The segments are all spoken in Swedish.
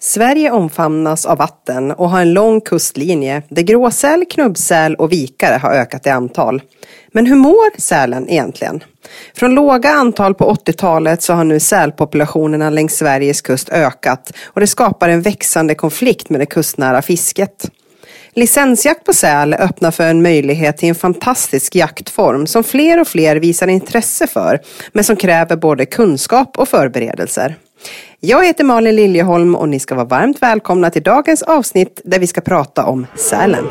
Sverige omfamnas av vatten och har en lång kustlinje där gråsäl, knubbsäl och vikare har ökat i antal. Men hur mår sälen egentligen? Från låga antal på 80-talet så har nu sälpopulationerna längs Sveriges kust ökat och det skapar en växande konflikt med det kustnära fisket. Licensjakt på säl öppnar för en möjlighet till en fantastisk jaktform som fler och fler visar intresse för, men som kräver både kunskap och förberedelser. Jag heter Malin Liljeholm och ni ska vara varmt välkomna till dagens avsnitt där vi ska prata om sälen.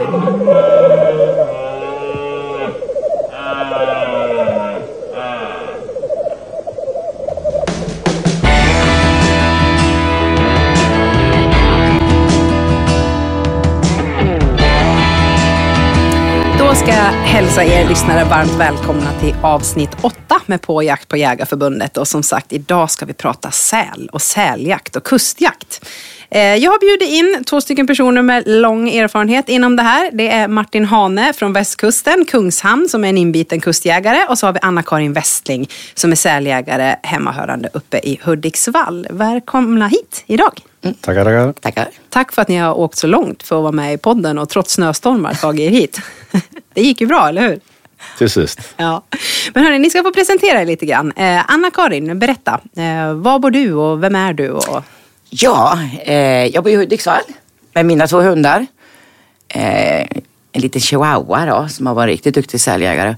Ska hälsa er lyssnare varmt välkomna till avsnitt 8 med På jakt på Jägarförbundet. Och som sagt, idag ska vi prata säl och säljakt och kustjakt. Eh, jag har bjudit in två stycken personer med lång erfarenhet inom det här. Det är Martin Hane från västkusten, Kungshamn, som är en inbiten kustjägare. Och så har vi Anna-Karin Westling som är säljägare hemmahörande uppe i Hudiksvall. Välkomna hit idag. Tackar, tackar. Tackar. Tack för att ni har åkt så långt för att vara med i podden och trots snöstormar tagit er hit. Det gick ju bra, eller hur? Till sist. Ja. Men hörni, ni ska få presentera er lite grann. Eh, Anna-Karin, berätta. Eh, var bor du och vem är du? Och... Ja, eh, jag bor i Hudiksvall med mina två hundar. Eh, en liten chihuahua då, som har varit riktigt duktig säljägare.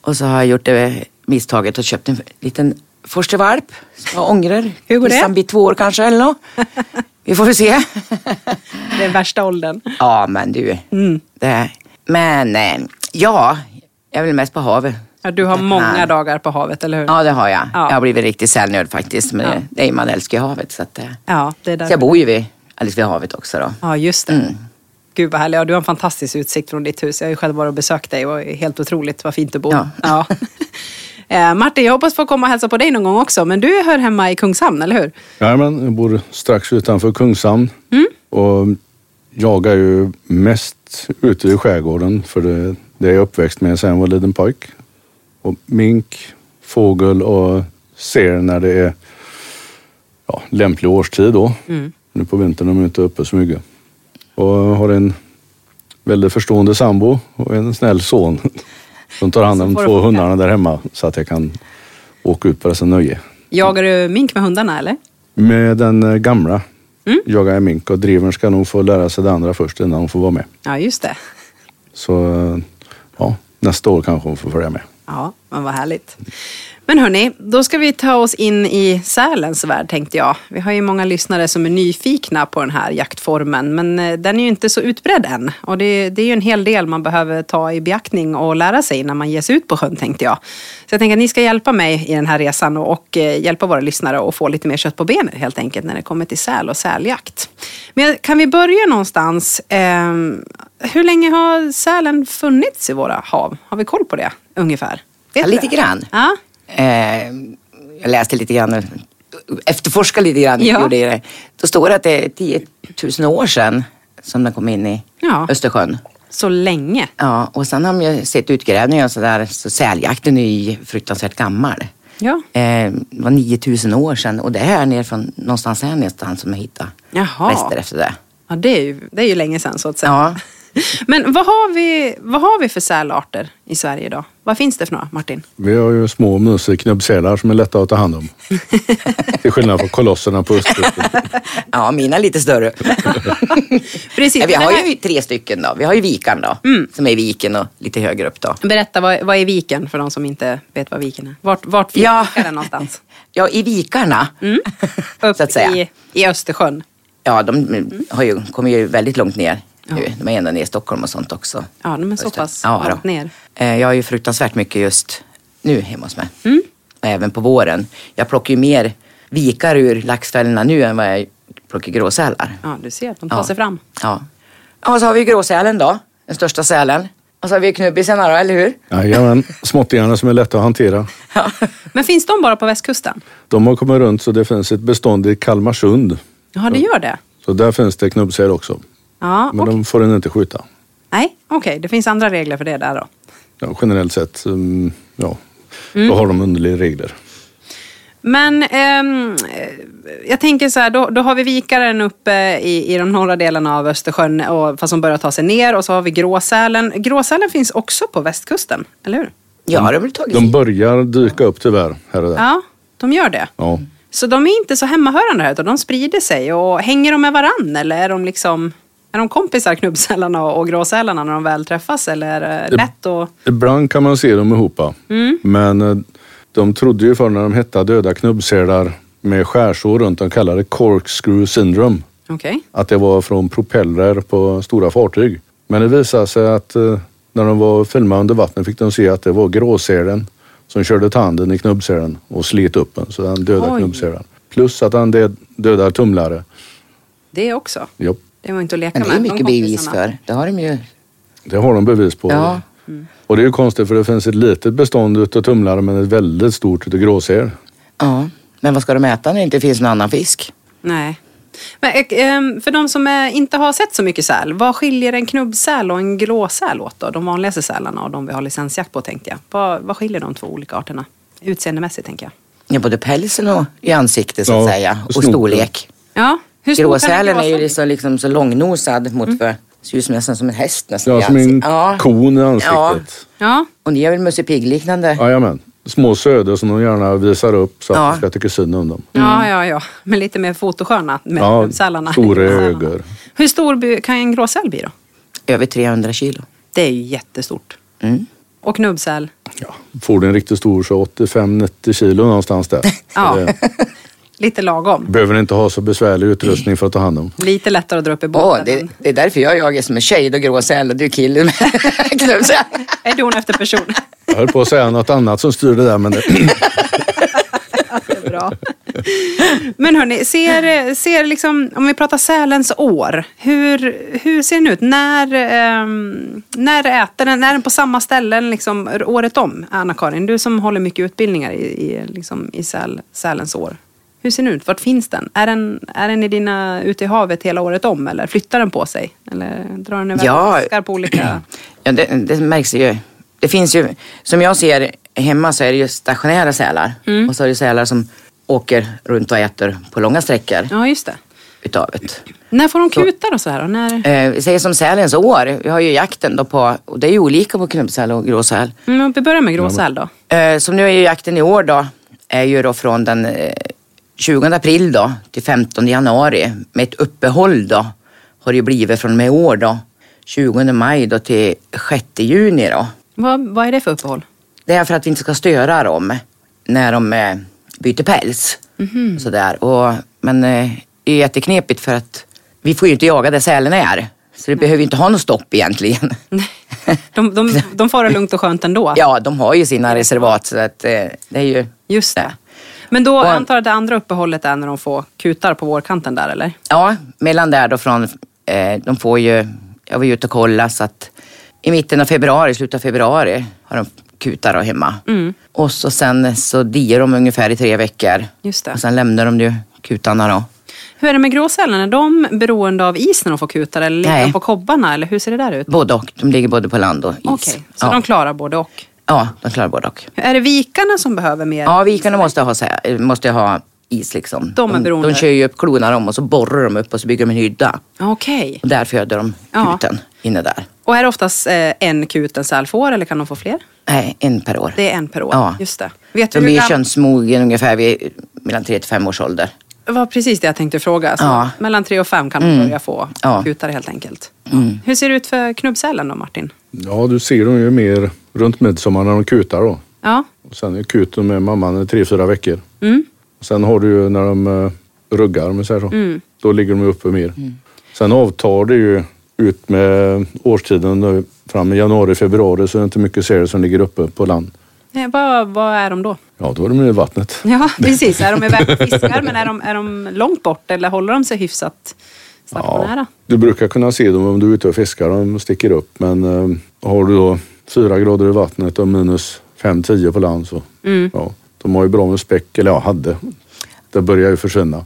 Och så har jag gjort det misstaget och köpt en liten forstervalp som jag ångrar. Hur går det? Han blir två år kanske eller något. Vi får väl se. Det är värsta åldern. ja, men du. Mm. Det, men eh, ja, jag väl mest på havet. Ja, du har många dagar på havet, eller hur? Ja, det har jag. Ja. Jag har blivit riktigt sälnörd faktiskt. Men Ja. det, är, man älskar ju havet. Så, att, eh, Ja, det är så där. jag bor ju vid, alldeles vid havet också då. Ja, just det. Mm. Gud vad härligt. Ja, du har en fantastisk utsikt från ditt hus. Jag har ju själv varit och besökt dig och helt otroligt vad fint du bor. Ja. Eh, Martin, jag hoppas få komma och hälsa på dig någon gång också. Men du hör hemma i Kungshamn, eller hur? Jajamän, jag bor strax utanför Kungshamn. Mm. Och jagar ju mest ute i skärgården för det, det är jag uppväxt med sen jag var liten pojk. Och mink, fågel och ser när det är ja, lämplig årstid då. Mm. Nu på vintern är de inte uppe så mycket. Och har en väldigt förstående sambo och en snäll son som tar hand om två hundarna där hemma så att jag kan åka ut på dessa nöje. Jagar du mink med hundarna, eller? Med den eh, gamla Mm. jagar jag mink och drivern ska nog få lära sig det andra först innan hon får vara med. Ja, just det. Så eh, ja, nästa år kanske hon får följa med. Ja, men vad härligt. Men hörni, då ska vi ta oss in i sälens värld tänkte jag. Vi har ju många lyssnare som är nyfikna på den här jaktformen, men eh, den är ju inte så utbredd än. Och det, det är ju en hel del man behöver ta i beaktning och lära sig när man ger sig ut på sjön tänkte jag. Så jag tänker att ni ska hjälpa mig i den här resan och, och eh, hjälpa våra lyssnare att få lite mer kött på benen helt enkelt när det kommer till säl och säljakt. Men kan vi börja någonstans? Eh, hur länge har sälen funnits i våra hav? Har vi koll på det ungefär? Ja, lite grann. Ja. Eh, jag läste lite grann, efterforskade lite grann. Ja. Gjorde det. Då står det att det är 10 000 år sedan som den kom in i Ja. Östersjön. Så länge. Ja, och sen har man ju sett utgrävningar och sådär, så säljakten är ju fruktansvärt gammal. Ja. Eh, det var 9000 år sedan och det är här nere från någonstans här nästan som jag hittade Jaha. rester efter det. Ja, det är ju, det är ju länge sedan så att säga. Ja, Men vad har, vi, vad har vi för sälarter i Sverige idag? Vad finns det för några, Martin? Vi har ju små museknubbsälar som är lätta att ta hand om. Till skillnad från kolosserna på östkusten. ja mina är lite större. Precis. Vi har ju tre stycken då. Vi har ju vikan då, som är i viken och lite högre upp då. Berätta, vad, vad är viken för de som inte vet vad viken är? Vart, vart finns Ja. den någonstans? Ja, i vikarna, Upp så att säga. I, I Östersjön. Ja, de har ju, kommer ju väldigt långt ner Ja. nu. De är ända ner i Stockholm och sånt också. Ja, de är så pass Ja, långt ner. Eh, Jag har ju fruktansvärt mycket just nu hemma hos mig. Mm. Och även på våren. Jag plockar ju mer vikar ur laxfällorna nu än vad jag plockar gråsälar. Ja, du ser, de tar Ja. sig fram. Ja. ja, och så har vi gråsälen då. Den största sälen. Och så har vi knubbisarna då, eller hur? Jajamän, småttingarna som är lätta att hantera. Men finns de bara på västkusten? De har kommit runt så det finns ett bestånd i Kalmarsund. Ja, det gör det. Så där finns det knubbsäl också. Ja, Men okej. de får den inte skjuta. Nej, okej. Det finns andra regler för det där då. Ja, generellt sett, mm, ja, då har de underliga regler. Men eh, jag tänker så här, då, då har vi vikaren uppe i, i de norra delarna av Östersjön, och, fast som börjar ta sig ner. Och så har vi gråsälen. Gråsälen finns också på västkusten, eller hur? Ja, det har väl tagit De börjar dyka upp tyvärr här och där. Ja, de gör det. Ja. Så de är inte så hemmahörande här, utan de sprider sig. Och hänger de med varann eller är de liksom... Är de kompisar, knubbsälarna och gråsälarna, när de väl träffas? Eller är det lätt att... Ibland kan man se dem ihop. Men eh, de trodde ju förr när de hette döda knubbsälar med skärsår runt, de kallade det corkscrew syndrome. Okej. Att det var från propeller på stora fartyg. Men det visade sig att eh, när de var filmade under vattnet fick de se att det var gråsälen som körde tanden i knubbsälen och slet upp den. Så han dödade knubbsälen. Plus att han död- dödar tumlare. Det också. Jo, Det var inte att leka Men det med. är de mycket bevis kompisarna. för. Det har de ju. det har de bevis på. Ja. Och det är ju konstigt för det finns ett litet bestånd utav tumlare men ett väldigt stort utav gråsäl. ja. Men vad ska de äta när det inte finns någon annan fisk? Nej. Men, eh, ehm, för de som eh, inte har sett så mycket säl, vad skiljer en knubbsäl och en gråsäl åt då? De vanligaste sälarna och de vi har licensjakt på tänkte jag. Vad, vad skiljer de två olika arterna? Utseendemässigt tänker jag. Ja, både pälsen och i ansiktet så Ja, att säga. och Och snoken. storlek. Ja, hur Gråsälen är ju liksom, liksom så långnosad mot för, ser ut som nästan som en häst nästan. Ja, som en ja. kon i ansiktet. Ja, Och ni är väl Musse Pigg-liknande? Jajamän. Små söder som de gärna visar upp så att Ja. man ska tycka synd om dem. ja, ja, ja. Men lite mer fotosköna med Ja, knubbsälarna. stora Sälarna. ögon. Hur stor kan en gråsäl bli då? Över 300 kilo. Det är ju jättestort. Mm. Och knubbsäl? Ja, får du en riktigt stor så 85-90 kilo någonstans där. Ja. det Lite lagom. behöver inte ha så besvärlig utrustning för att ta hand om. Lite lättare att dra upp i båten. det, men- det är därför jag jagar som en tjej, då gråsäl och du är kille med. Är don efter person? Jag höll på att säga något annat som styr det där men det, Det är bra. Men hörni, ser, ser liksom, om vi pratar sälens år. Hur, hur ser den ut? När, ehm, när äter den? Är den på samma ställen liksom, året om? Anna-Karin, du som håller mycket utbildningar i, i, liksom, i säl, sälens år. Hur ser den ut? Vart finns den? Är den, är den i dina, ute i havet hela året om? Eller flyttar den på sig? Eller drar den iväg Ja. fiskar på olika... Ja, det, det märks ju. Det finns ju, som jag ser hemma så är det ju stationära sälar. Mm. Och så är det sälar som åker runt och äter på långa sträckor Ja, just det. utav det. När får de kutar och så här? Och när... Eh, vi säger som sälens år. Vi har ju jakten då på, och det är ju olika på knubbsäl och gråsäl. Mm, vi börjar med gråsäl då. Eh, som nu är ju jakten i år då, är ju då från den eh, 20 april då till 15 januari med ett uppehåll då. Har det blivit från och med år då. 20 maj då till 6 juni då. Vad, vad är det för uppehåll? Det är för att vi inte ska störa dem när de eh, byter päls. Mhm. Och sådär. Och, men eh, det är jätteknepigt för att vi får ju inte jaga där sälen är. Så det behöver ju inte ha något stopp egentligen. De, de, de får det lugnt och skönt ändå? Ja, de har ju sina reservat så att eh, det är ju... Just det. Men då Och- antar jag att det andra uppehållet är när de får kutar på vårkanten där eller? Ja, mellan där då från, eh, de får ju, jag var ju ute och kollade så att i mitten av februari, slutet av februari har de kutar då hemma. Mm. Och så sen så diar de ungefär i tre veckor. Just det. Och sen lämnar de ju kutarna då. Hur är det med gråsälen? Är de beroende av is när de får kutar eller ligger de på kobbarna eller hur ser det där ut? Både och. De ligger både på land och is. Okej, så ja. de klarar både och. Ja, de klarar både och. Är det vikarna som behöver mer? Ja, vikarna måste ha, måste ha is liksom. De är beroende. de kör ju upp klorna om och så borrar de upp och så bygger de en hydda. Okej. Och där föder de Ja. kuten inne där. Och är det oftast eh, en kut en säl får eller kan de få fler? Nej, en per år. Det är en per år. Ja. Just det. Vet De du gam- könsmogen ungefär vid mellan 3 till 5 års ålder. Det var precis det jag tänkte fråga. Så Ja. Mellan tre och fem kan de Mm. börja få Ja. kutar helt enkelt. Mm. Hur ser det ut för knubbsälen då Martin? Ja, du ser dem ju mer runt midsommar när de kutar då. Ja. Och sen är kuten med mamman i tre, fyra veckor. Mm. Och sen har du ju när de uh, ruggar, om vi säger så. Mm. Då ligger de uppe mer. Sen avtar det ju ut med årstiden nu, fram i januari, februari så är det inte mycket säl som ligger uppe på land. Eh, vad, vad är de då? Ja, då är de i vattnet. Ja, precis. Är de iväg och fiskar, men är de, är de långt bort eller håller de sig hyfsat stationära? Du brukar kunna se dem om du är ute och fiskar. De sticker upp. Men eh, har du då fyra grader i vattnet och minus fem, tio på land så Mm. ja, de har ju bra med späck. Eller ja, hade. Det börjar ju försvinna.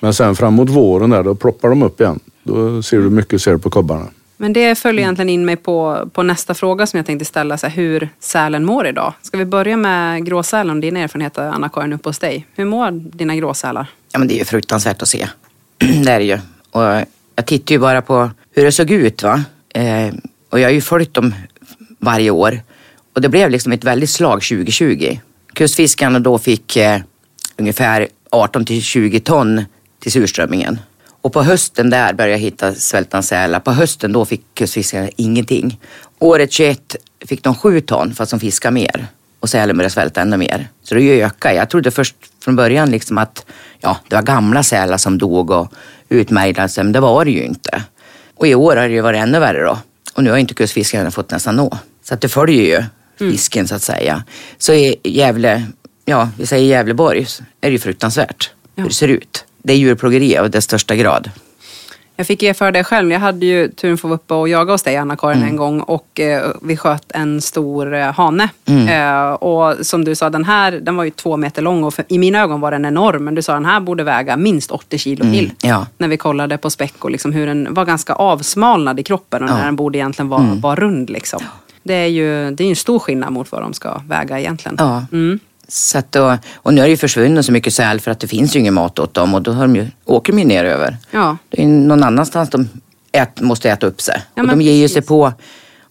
Men sen framåt våren där, då ploppar de upp igen. Då ser du mycket säl på kobbarna. Men det följer egentligen in mig på, på nästa fråga som jag tänkte ställa. Så här, hur sälen mår idag. Ska vi börja med gråsälen och dina erfarenheter Anna-Karin uppe hos dig. Hur mår dina gråsälar? Ja, men det är ju fruktansvärt att se. det är det ju. Och jag tittar ju bara på hur det såg ut. va. Eh, och jag har ju följt dem varje år. Och det blev liksom ett väldigt slag 2020. Kustfiskarna då fick eh, ungefär 18 till 20 ton till surströmmingen. Och på hösten där började jag hitta svältande sälar. På hösten då fick kustfiskarna ingenting. Året 21 fick de 7 ton fast de fiskade mer. Och sälen började svälta ännu mer. Så det ökade. Jag trodde först från början liksom att ja, det var gamla sälar som dog och utmärglade sig, men det var det ju inte. Och i år har det ju varit ännu värre då. Och nu har inte kustfiskarna fått nästan nå. Så att det följer ju fisken så att säga. Så i Gävle, ja vi säger Gävleborg, är det ju fruktansvärt hur det ser ut. Det är djurplågeri av dess största grad. Jag fick erfara det själv. Jag hade ju turen att få vara uppe och jaga hos dig Anna-Karin Mm. en gång och eh, vi sköt en stor eh, hane. Mm. Eh, och som du sa, den här den var ju två meter lång och för, i mina ögon var den enorm. Men du sa den här borde väga minst 80 kilo till. Mm, ja. När vi kollade på späck och liksom hur den var ganska avsmalnad i kroppen och Ja. Mm. när den borde egentligen vara, vara rund. Liksom. Det är ju det är en stor skillnad mot vad de ska väga egentligen. Ja. Mm. Så att då, och nu har det ju försvunnit så mycket säl för att det finns ju ingen mat åt dem och då har de ju, åker de ju ner över. Ja. Det är någon annanstans de ät, måste äta upp sig. Ja, och de ger ju sig på,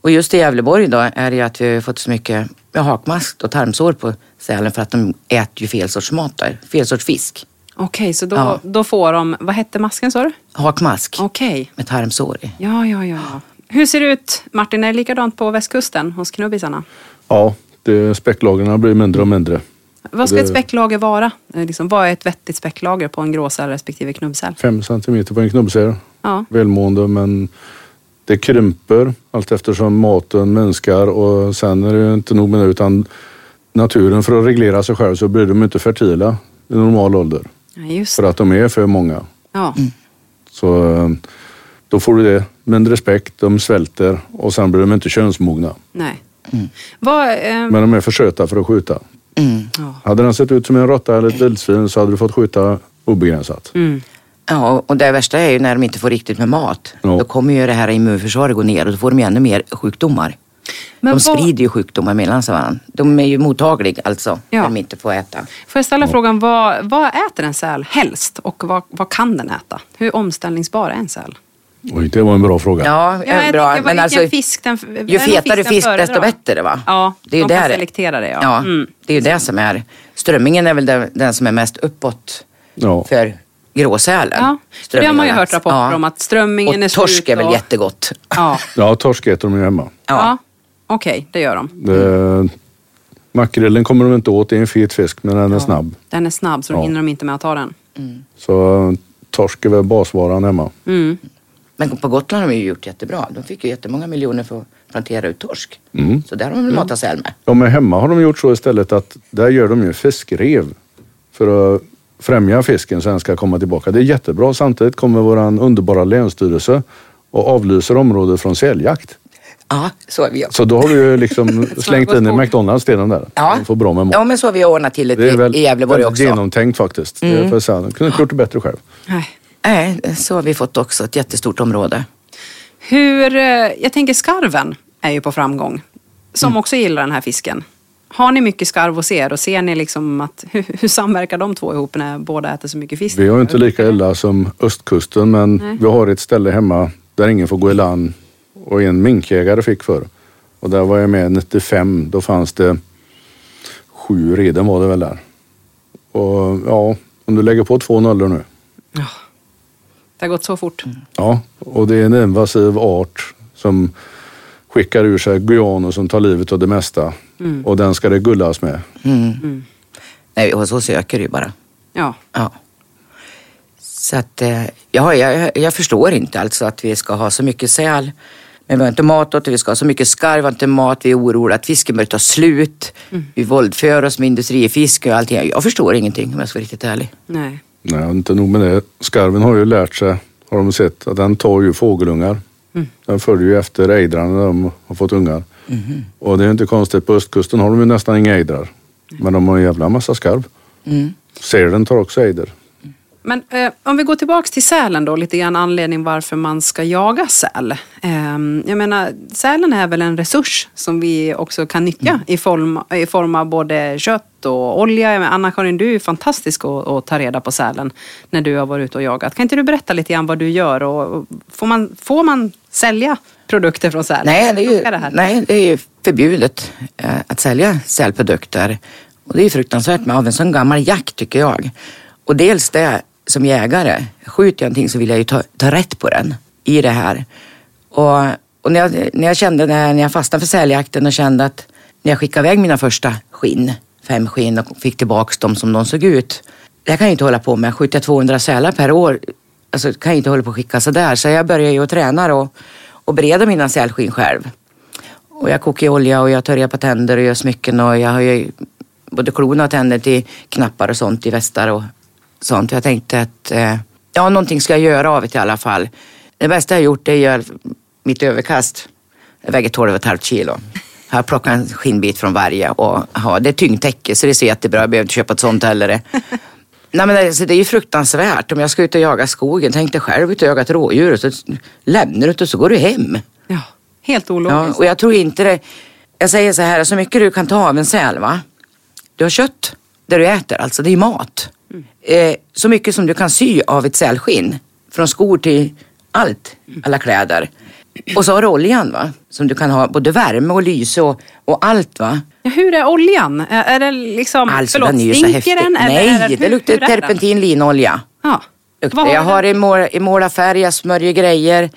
och just i Gävleborg då är det ju att vi har fått så mycket ja, hakmask och tarmsår på sälen för att de äter ju fel sorts mat där, fel sorts fisk. Okej, så då, Ja. då får de, vad hette masken sa du? Hakmask Okej. med tarmsår i. Ja, ja, ja. ja. Hur ser det ut, Martin? Är det likadant på västkusten hos knubbisarna? Ja, det, späcklagren blir mindre och mindre. Vad ska Det- ett späcklager vara? Eh, Liksom, vad är ett vettigt späcklager på en gråsäl respektive knubbsäl? Fem centimeter på en knubbsäl. Ja. Välmående men det krymper allt eftersom maten minskar och sen är det inte nog med det utan naturen för att reglera sig själv så blir de inte fertila i normal ålder. ja, just För att de är för många. Ja. Så eh, då får du det. Mindre respekt, de svälter och sen blir de inte könsmogna. Nej. Vad, eh, Men de är för söta för att skjuta. Mm. ja. Hade den sett ut som en råtta eller ett vildsvin så hade du fått skjuta obegränsat. Mm. Ja, och det värsta är ju när de inte får riktigt med mat. Ja. Då kommer ju det här immunförsvaret gå ner och då får de ju ännu mer sjukdomar. Men de vad- sprider ju sjukdomar mellan sig varandra. De är ju mottagliga alltså, Ja. när de inte får äta. Får jag ställa frågan, vad, vad äter en säl helst och vad, vad kan den äta? Hur omställningsbar är en säl? Oj, det var en bra fråga. Ja, Ja, jag bra. Men alltså, fisk den, ju fetare den fisk, desto bättre va? Ja, det är ju de kan selektera det. Ja. Ja, Mm. det är ju det som är. Strömmingen är väl den, den som är mest uppåt Ja. för gråsälen. Ja, det har man ju hört rapporter om att strömmingen och är torsk slut är väl och- jättegott. Ja, Ja, torsk äter de ju hemma. ja. okej, det gör de. Det, makrillen kommer de inte åt, det är en fet fisk men den är snabb. Den är snabb så då Ja. hinner de inte med att ta den. Så eh, torsk är väl basvaran hemma. Mm. Men på Gotland har de ju gjort jättebra. De fick ju jättemånga miljoner för att plantera ut torsk. Mm. Så där har de väl matat säl med. Ja, men hemma har de gjort så istället att där gör de ju fiskrev för att främja fisken så den ska komma tillbaka. Det är jättebra. Samtidigt kommer våran underbara länsstyrelse och avlyser området från säljakt. Ja, så har vi gjort. Så då har du ju liksom slängt in i McDonalds till den där. Ja. De får bra med mat. Ja, men så har vi ordnat till det, det är väl i Gävleborg också. Mm. genomtänkt faktiskt. Det är för sen. Jag kunde inte gjort det bättre själv. Nej. Nej, så har vi fått också ett jättestort område. Hur, eh, jag tänker skarven är ju på framgång. Som Mm. också gillar den här fisken. Har ni mycket skarv hos er och ser ni liksom att hur, hur samverkar de två ihop när båda äter så mycket fisk? Vi har inte lika illa som östkusten men vi har ett ställe hemma där ingen får gå i land och en minkjägare fick för. Och där var jag med 95. Då fanns det sju reden var det väl där. Och ja, om du lägger på två nollor nu. Det har gått så fort. Ja, och det är en invasiv art som skickar ur sig guaner som tar livet av det mesta. Och den ska det gullas med. Mm. Nej, hos oss ökar det ju bara. Ja. Ja. Så att, eh, ja, jag, jag förstår inte alltså att vi ska ha så mycket säl. Men vi har inte mat åt det, vi ska ha så mycket skarv, vi har inte mat, vi är oroliga att fisken börjar ta slut. Vi våldför oss med industrifisk och allting. Jag förstår ingenting om jag ska vara riktigt ärlig. Nej. Nej, inte nog med det. Skarven har ju lärt sig, har de sett, att den tar ju fågelungar. Den följer ju efter ejdrarna när de har fått ungar. Och det är inte konstigt, på östkusten har de ju nästan inga ejdrar. Men de har en jävla massa skarv. Mm. Sälen tar också ejder. Men eh, om vi går tillbaks till sälen då, lite grann anledning varför man ska jaga säl. Eh, jag menar, sälen är väl en resurs som vi också kan nyttja Mm. i, form, i form av både kött och olja. Anna-Karin, du är fantastisk att, att ta reda på sälen när du har varit ute och jagat. Kan inte du berätta lite grann vad du gör? Och, och får, man, får man sälja produkter från säl? Nej, det är ju, det nej, det är ju förbjudet eh, att sälja sälprodukter. Och det är fruktansvärt med av en sån gammal jakt tycker jag. Och dels det som jägare, skjuter jag någonting så vill jag ju ta, ta rätt på den i det här. Och, och när, jag, när jag kände när, när jag fastnade för säljakten och kände att när jag skickade iväg mina första skinn, fem skinn och fick tillbaka dem som de såg ut. Det här kan jag inte hålla på med. Skjuter jag 200 sälar per år, alltså kan jag inte hålla på och skicka sådär. Så jag började ju att träna och, och bereda mina sälskinn själv. Och jag kokar olja och jag törjar på tänder och gör smycken och jag har ju både klona och tänder till knappar och sånt i västar och sånt. Jag tänkte att eh, ja, någonting ska jag göra av det i alla fall. Det bästa jag gjort är att göra mitt överkast. Jag väger 12,5 kilo. Jag har plockat en skinnbit från varje och ja, det är tyngdtäcke så det ser jättebra Jag behöver inte köpa ett sånt heller. Nej, men alltså, det är ju fruktansvärt. Om jag ska ut och jaga skogen, tänk dig själv ut och jaga ett rådjur och så lämnar du det och så går du hem. Ja, helt Ja, ologiskt. och jag tror inte det. Jag säger så här, så mycket du kan ta av en säl, va? Du har kött, det du äter, alltså det är mat. Eh, så mycket som du kan sy av ett sälskinn. Från skor till allt, alla kläder. Och så har du oljan, va? Som du kan ha både värme och lyse och, och allt, va? Ja, hur är oljan? Är, är det liksom, Alltså förlåt, den är ju så häftig. den? Nej, är det, hur- luktar hur terpentin linolja. Ja. Luktar. Jag har där? i, mål, i målarfärg, jag smörjer grejer.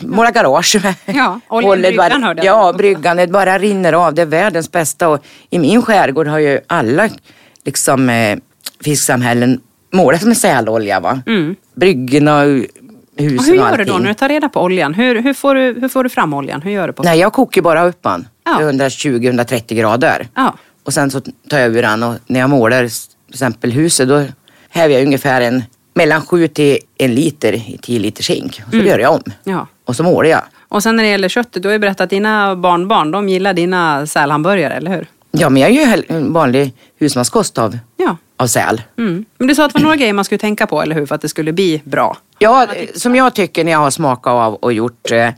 Måla garage med. Ja, oljan bara, hörde jag. Ja, bryggan. Det bara rinner av. Det är världens bästa. Och I min skärgård har ju alla liksom, eh, fisksamhällen målat med sälolja. Va? Mm. Bryggorna och husen Och hur och gör du då när du tar reda på oljan? Hur, hur, får, du, hur får du fram oljan? Hur gör du på Nej, jag kokar bara upp den. Ja. 120-130 grader. Ja. Och sen så tar jag ur den och när jag målar till exempel huset då häver jag ungefär en mellan 7 till en liter i 10 liter zink. Och så Mm. gör jag om. Ja. Och så målar jag. Och sen när det gäller köttet, du har ju berättat att dina barnbarn, de gillar dina sälhamburgare, eller hur? Ja, men jag gör ju en vanlig husmanskost av, Ja. av säl. Mm. Men du sa att det var några grejer man skulle tänka på, eller hur? För att det skulle bli bra. Ja, eh, som jag tycker när jag har smakat av och gjort eh,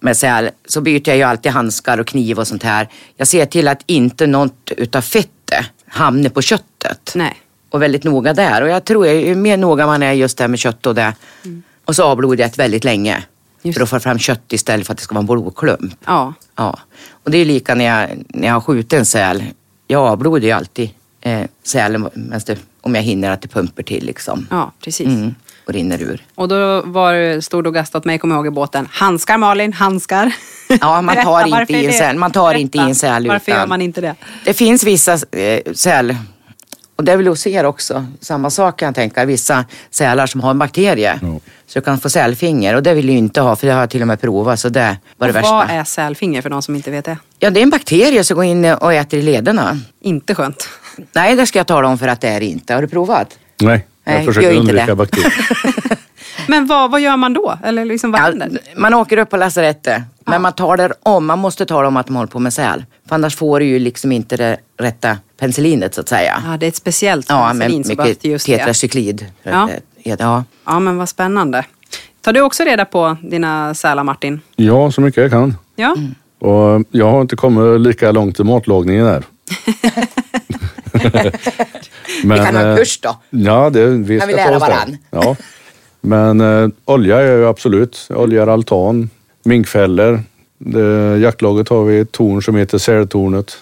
med säl så byter jag ju alltid handskar och kniv och sånt här. Jag ser till att inte något utav fettet hamnar på köttet. Nej. Och väldigt noga där. Och jag tror ju mer noga man är just det här med kött och det. Och så avblodar jag det väldigt länge. Just För att få fram kött istället för att det ska vara en blodklump. Ja. Ja. Och det är lika när jag, när jag har skjutit en säl. Jag avblodar ju alltid eh, sälen det, om jag hinner att det pumpar till liksom. Ja, precis. Mm. Och rinner ur. Och då var stod och gastade åt mig, kommer jag ihåg i båten. Handskar Malin, handskar. Ja, man Berätta, tar inte varför i en säl. Man tar inte i en säl Varför utan- gör man inte det? Det finns vissa eh, säl, och det är väl hos er också, samma sak kan jag tänka, vissa sälar som har en bakterie. Ja. Så du kan få sälfinger och det vill ju inte ha för det har jag till och med provat så det var det Och värsta. vad är sälfinger för de som inte vet det? Ja, det är en bakterie som går in och äter i lederna. Inte skönt. Nej, det ska jag tala om för att det är det inte. Har du provat? Nej, jag Nej, försöker gör inte undvika det. bakterier. Men vad, vad gör man då? Eller liksom vad Ja, man åker upp på lasarettet, men man talar om, man måste tala om att de håller på med säl. För annars får du ju liksom inte det rätta penicillinet så att säga. Ja, det är ett speciellt Ja, penicillin med som behövs mycket till just det. tetracyklid. Ja. ja. Ja, men vad spännande. Tar du också reda på dina sälar, Martin? Ja, så mycket jag kan. Ja. Mm. Och jag har inte kommit lika långt i matlagningen där. Men, Vi kan ha en eh, kurs då. Ja, det, vi Kan ska vi lära varann? Ja. Men eh, olja är ju absolut. Jag oljar altan, minkfällor. Det, jaktlaget har vi ett torn som heter Sältornet.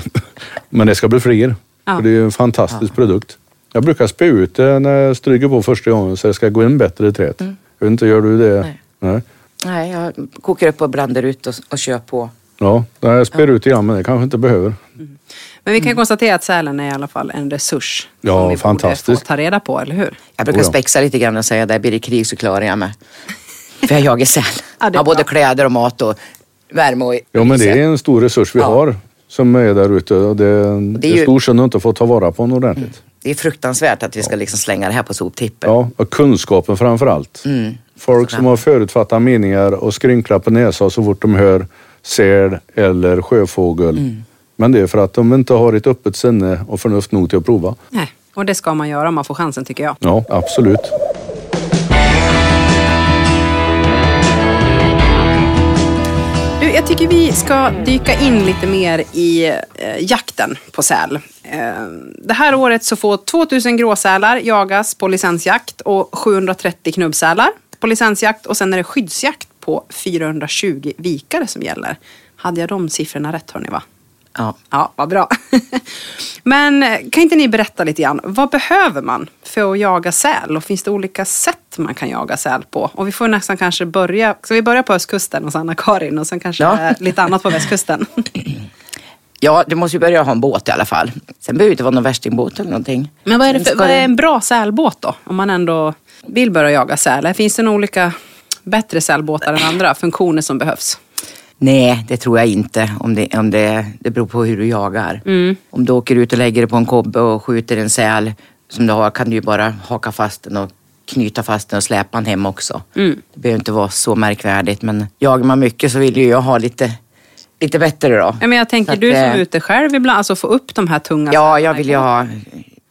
Men det ska bli fler. Ja. För det är en fantastisk produkt. Jag brukar spä ut det när jag stryker på första gången så det ska gå in bättre i träet. Jag vet inte, gör du det? Mm. Nej. Nej. Nej, jag kokar upp och blandar ut och, och kör på. Ja, jag spär ut igen men det kanske inte behöver. Men vi kan konstatera att sälen är i alla fall en resurs. Ja, som vi borde fantastiskt. få ta reda på, eller hur? Jag brukar Oh ja. spexa lite grann och säga där blir det krig så klarar jag mig. För jag jagar säl. Ja, har både kläder och mat och värme och Ja, men det är en stor resurs vi Ja. har som är där ute och det, det är är ju- stor synd att inte få ta vara på den ordentligt. Det är fruktansvärt att vi ska liksom slänga det här på soptippen. Ja, och kunskapen framför allt. Mm. Folk som har förutfattade meningar och skrynklar på näsan så fort de hör säl eller sjöfågel. Mm. Men det är för att de inte har ett öppet sinne och förnuft nog till att prova. Nej. Och det ska man göra om man får chansen tycker jag. Ja, absolut. Jag tycker vi ska dyka in lite mer i eh, jakten på säl. Eh, det här året så får 2000 gråsälar jagas på licensjakt och 730 knubbsälar på licensjakt och sen är det skyddsjakt på 420 vikare som gäller. Hade jag de siffrorna rätt hörni va? Ja. Ja, vad bra. Men eh, kan inte ni berätta lite grann, vad behöver man för att jaga säl? Och finns det olika sätt man kan jaga säl på? Och vi får nästan kanske börja, ska vi börja på östkusten hos Anna-Karin och sen kanske Ja. lite annat på västkusten? ja, du måste ju börja ha en båt i alla fall. Sen behöver det inte vara någon värstingbåt eller någonting. Men vad är, för, vad är en bra sälbåt då? Om man ändå vill börja jaga säl. Finns det några olika bättre sälbåtar än andra? Funktioner som behövs? Nej, det tror jag inte. Om det, om det, det beror på hur du jagar. Mm. Om du åker ut och lägger det på en kobbe och skjuter en säl som du har kan du ju bara haka fast den och knyta fast den och släpa den hem också. Mm. Det behöver inte vara så märkvärdigt men jagar man mycket så vill ju jag ha lite, lite bättre då. Ja, men jag tänker, att, du som eh, är ute själv ibland, alltså få upp de här tunga Ja, jag vill ju båten. ha...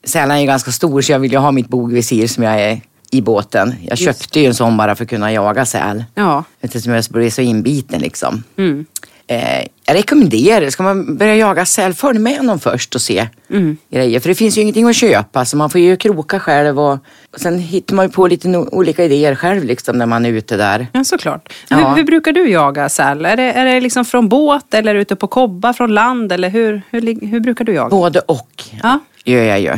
Sälen är ju ganska stor så jag vill ju ha mitt bogvisir som jag är i båten. Jag köpte ju en sån bara för att kunna jaga säl. Ja. Eftersom jag blev så inbiten liksom. Mm. Eh, jag rekommenderar, ska man börja jaga säl, följ med någon först och se Mm. grejer. För det finns ju ingenting att köpa så man får ju kroka själv och, och sen hittar man ju på lite no- olika idéer själv liksom när man är ute där. Ja, såklart. Ja. Hur, hur brukar du jaga säl? Är det, är det liksom från båt eller ute på kobba från land? Eller hur, hur, hur brukar du jaga? Både och Ja. gör jag ju.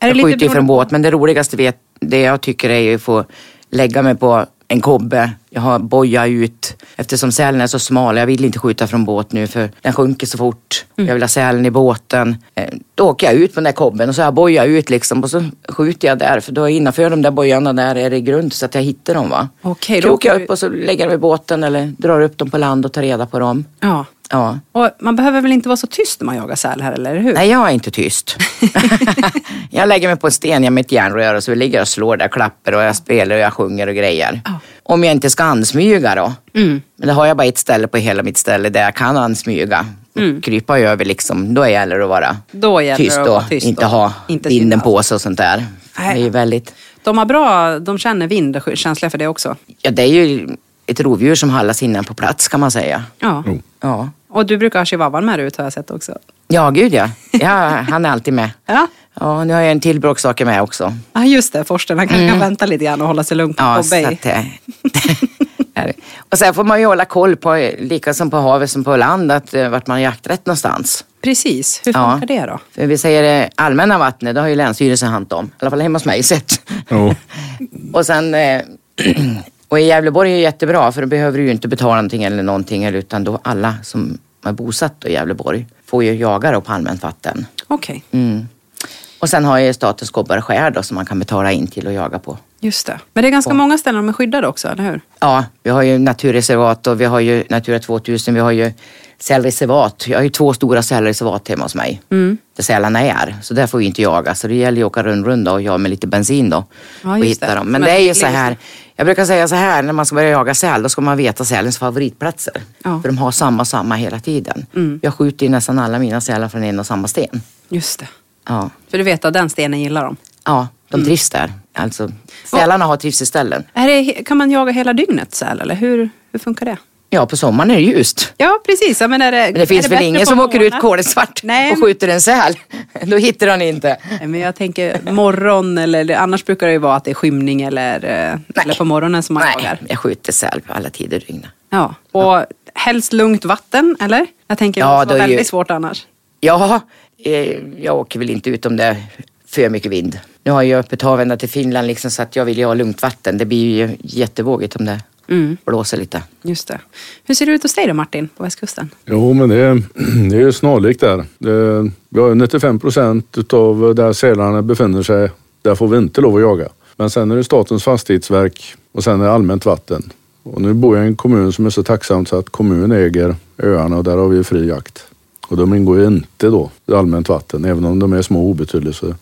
det Jag skjuter ju från båt men det roligaste vet, det jag tycker är att få lägga mig på en kobbe. Jag har boja ut eftersom sälen är så smal. Jag vill inte skjuta från båt nu för den sjunker så fort. Mm. Jag vill ha sälen i båten. Eh, Då åker jag ut på den där kobben och så har jag boja ut liksom och så skjuter jag där för då innanför de där bojarna där är det grund så att jag hittar dem va. Då Krokar jag upp och så lägger jag dem i båten eller drar upp dem på land och tar reda på dem. Ja. Ja. Och man behöver väl inte vara så tyst när man jagar säl här, eller hur? Nej, jag är inte tyst. jag lägger mig på en sten, jag med ett järnrör och så ligger jag och slår där klappar och jag spelar och jag sjunger och grejer. Ja. Om jag inte ska ansmyga då. Mm. Men det har jag bara ett ställe på hela mitt ställe där jag kan ansmyga. Mm. Krypa över liksom. Då gäller det att vara Då gäller tyst och tyst inte ha inte vinden på sig och sånt där. Nej. Det är ju väldigt... De har bra, de känner vind och känsliga för det också. Ja, det är ju ett rovdjur som har alla sinnen på plats kan man säga. Ja. Jo. Ja, Och du brukar ha chihuahuan med dig ut har jag sett också. ja gud ja. ja. Han är alltid med. Ja, Ja, nu har jag en till bråkstake med också. ja just det. Forsten, han kan, kan vänta lite grann och hålla sig lugn på Mm. Ja, på bay. att, är det. och sen får man ju hålla koll på, lika som på havet som på land, att, eh, vart man har jakträtt någonstans. Precis, hur Ja. funkar det då? För vi säger eh, allmänna vattnet, det har ju Länsstyrelsen hand om. I alla fall hemma hos mig sett. Jo. och sen, eh, och i Gävleborg är det jättebra för då behöver du ju inte betala någonting eller någonting utan då alla som är bosatt i Gävleborg får ju jaga då på allmänt vatten. Okej, Mm. Och sen har ju statens skär då som man kan betala in till och jaga på. just det. Men det är ganska många ställen de är skyddade också, eller hur? Ja, vi har ju naturreservat och vi har ju Natura 2000, vi har ju sälreservat. Jag har ju två stora sälreservat hemma hos mig. Mm. Där sälarna är. Så där får vi inte jaga. Så det gäller ju att åka runda och jaga med lite bensin då. Ja, och hitta det. dem. Men Som det är ju så här. Jag brukar säga så här, när man ska börja jaga säl, då ska man veta sälens favoritplatser. Ja. För de har samma, samma hela tiden. Mm. Jag skjuter ju nästan alla mina sälar från en och samma sten. Just det. Ja, För du vet att den stenen gillar de. ja de Mm. trivs där. Alltså, sälarna har trivselställen. Är det, kan man jaga hela dygnet säl, eller hur, hur funkar det? Ja, på sommaren är det ljust. Ja, precis. Ja, Men, är det, Men det finns väl ingen som åker ut kolsvart Nej, och skjuter en säl? Då hittar han inte. Nej, Men jag tänker morgon eller annars brukar det ju vara att det är skymning eller, eh, eller på morgonen som man Nej, jagar. jag skjuter säl på alla tider i dygnet. Ja. Och helst lugnt vatten, eller? Jag tänker Ja, det är ju- väldigt svårt annars. Ja, eh, jag åker väl inte ut om det är för mycket vind. Nu har jag öppet hav ända till Finland liksom, så att jag vill ju ha lugnt vatten. Det blir ju jättevågigt om det Mm, blåser lite. just det. Hur ser det ut hos dig då Martin, på västkusten? Jo, men det är, det är ju snarlikt där. Det, vi har ju 95 procent utav där sälarna befinner sig, där får vi inte lov att jaga. Men sen är det Statens fastighetsverk och sen är det allmänt vatten. Och nu bor jag i en kommun som är så tacksam så att kommunen äger öarna och där har vi fri jakt. Och de ingår ju inte då i allmänt vatten, även om de är små och obetydliga så det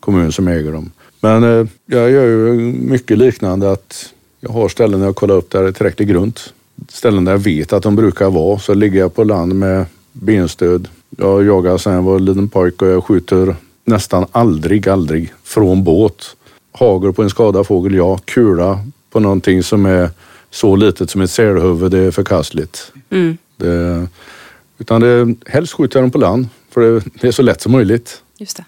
kommunen som äger dem. Men eh, jag gör ju mycket liknande att jag har ställen jag kollar upp där det är tillräckligt grunt. Ställen där jag vet att de brukar vara. Så ligger jag på land med benstöd. Jag jagar sen jag var liten pojke och jag skjuter nästan aldrig, aldrig från båt. Hagel på en skadad fågel, ja. Kula på någonting som är så litet som ett sälhuvud, det är förkastligt. Mm. Det, utan det, helst skjuter jag dem på land, för det, det är så lätt som möjligt. Just det.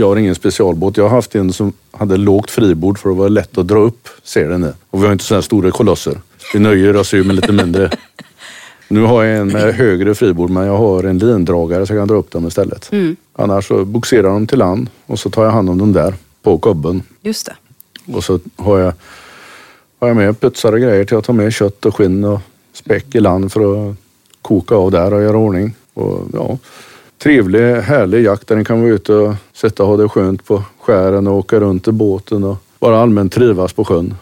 Jag har ingen specialbåt. Jag har haft en som hade lågt fribord för att vara lätt att dra upp selen i. Och vi har inte så här stora kolosser. Vi nöjer oss ju med lite mindre. Nu har jag en med högre fribord men jag har en lindragare så jag kan dra upp dem istället. Annars så boxerar de till land och så tar jag hand om dem där på kobben. Just det. Och så har jag, har jag med putsar och grejer till att ta med kött och skinn och späck i land för att koka av där och göra ordning. Och, ja, trevlig, härlig jakt där ni kan vara ute och sitta och ha det skönt på skären och åka runt i båten och bara allmänt trivas på sjön.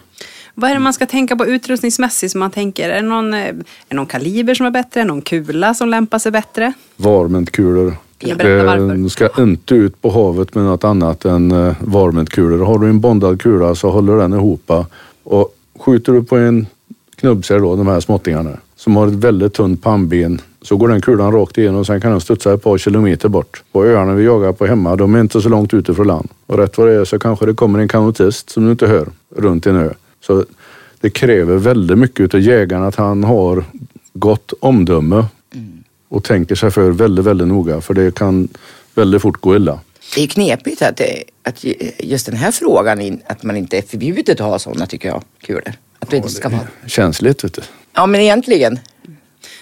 Vad är det man ska tänka på utrustningsmässigt som man tänker? Är det någon, eh, är det någon kaliber som är bättre? Någon kula som lämpar sig bättre? Varmentkulor. Kan du ska inte ut på havet med något annat än eh, varmentkulor. Har du en bondad kula så håller den ihop. Och skjuter du på en knubbsäl då, de här småttingarna, som har ett väldigt tunt pannben, så går den kulan rakt igenom och sen kan den studsa ett par kilometer bort. På öarna vi jagar på hemma, de är inte så långt ute från land. Och rätt vad det är så kanske det kommer en kanotist som du inte hör runt en ö. Så det kräver väldigt mycket av jägaren att han har gott omdöme och tänker sig för väldigt, väldigt noga för det kan väldigt fort gå illa. Det är knepigt att, det, att just den här frågan, att man inte är förbjudet att ha sådana tycker jag, kulor. Att det inte ska vara. Känsligt vet du. Ja men egentligen.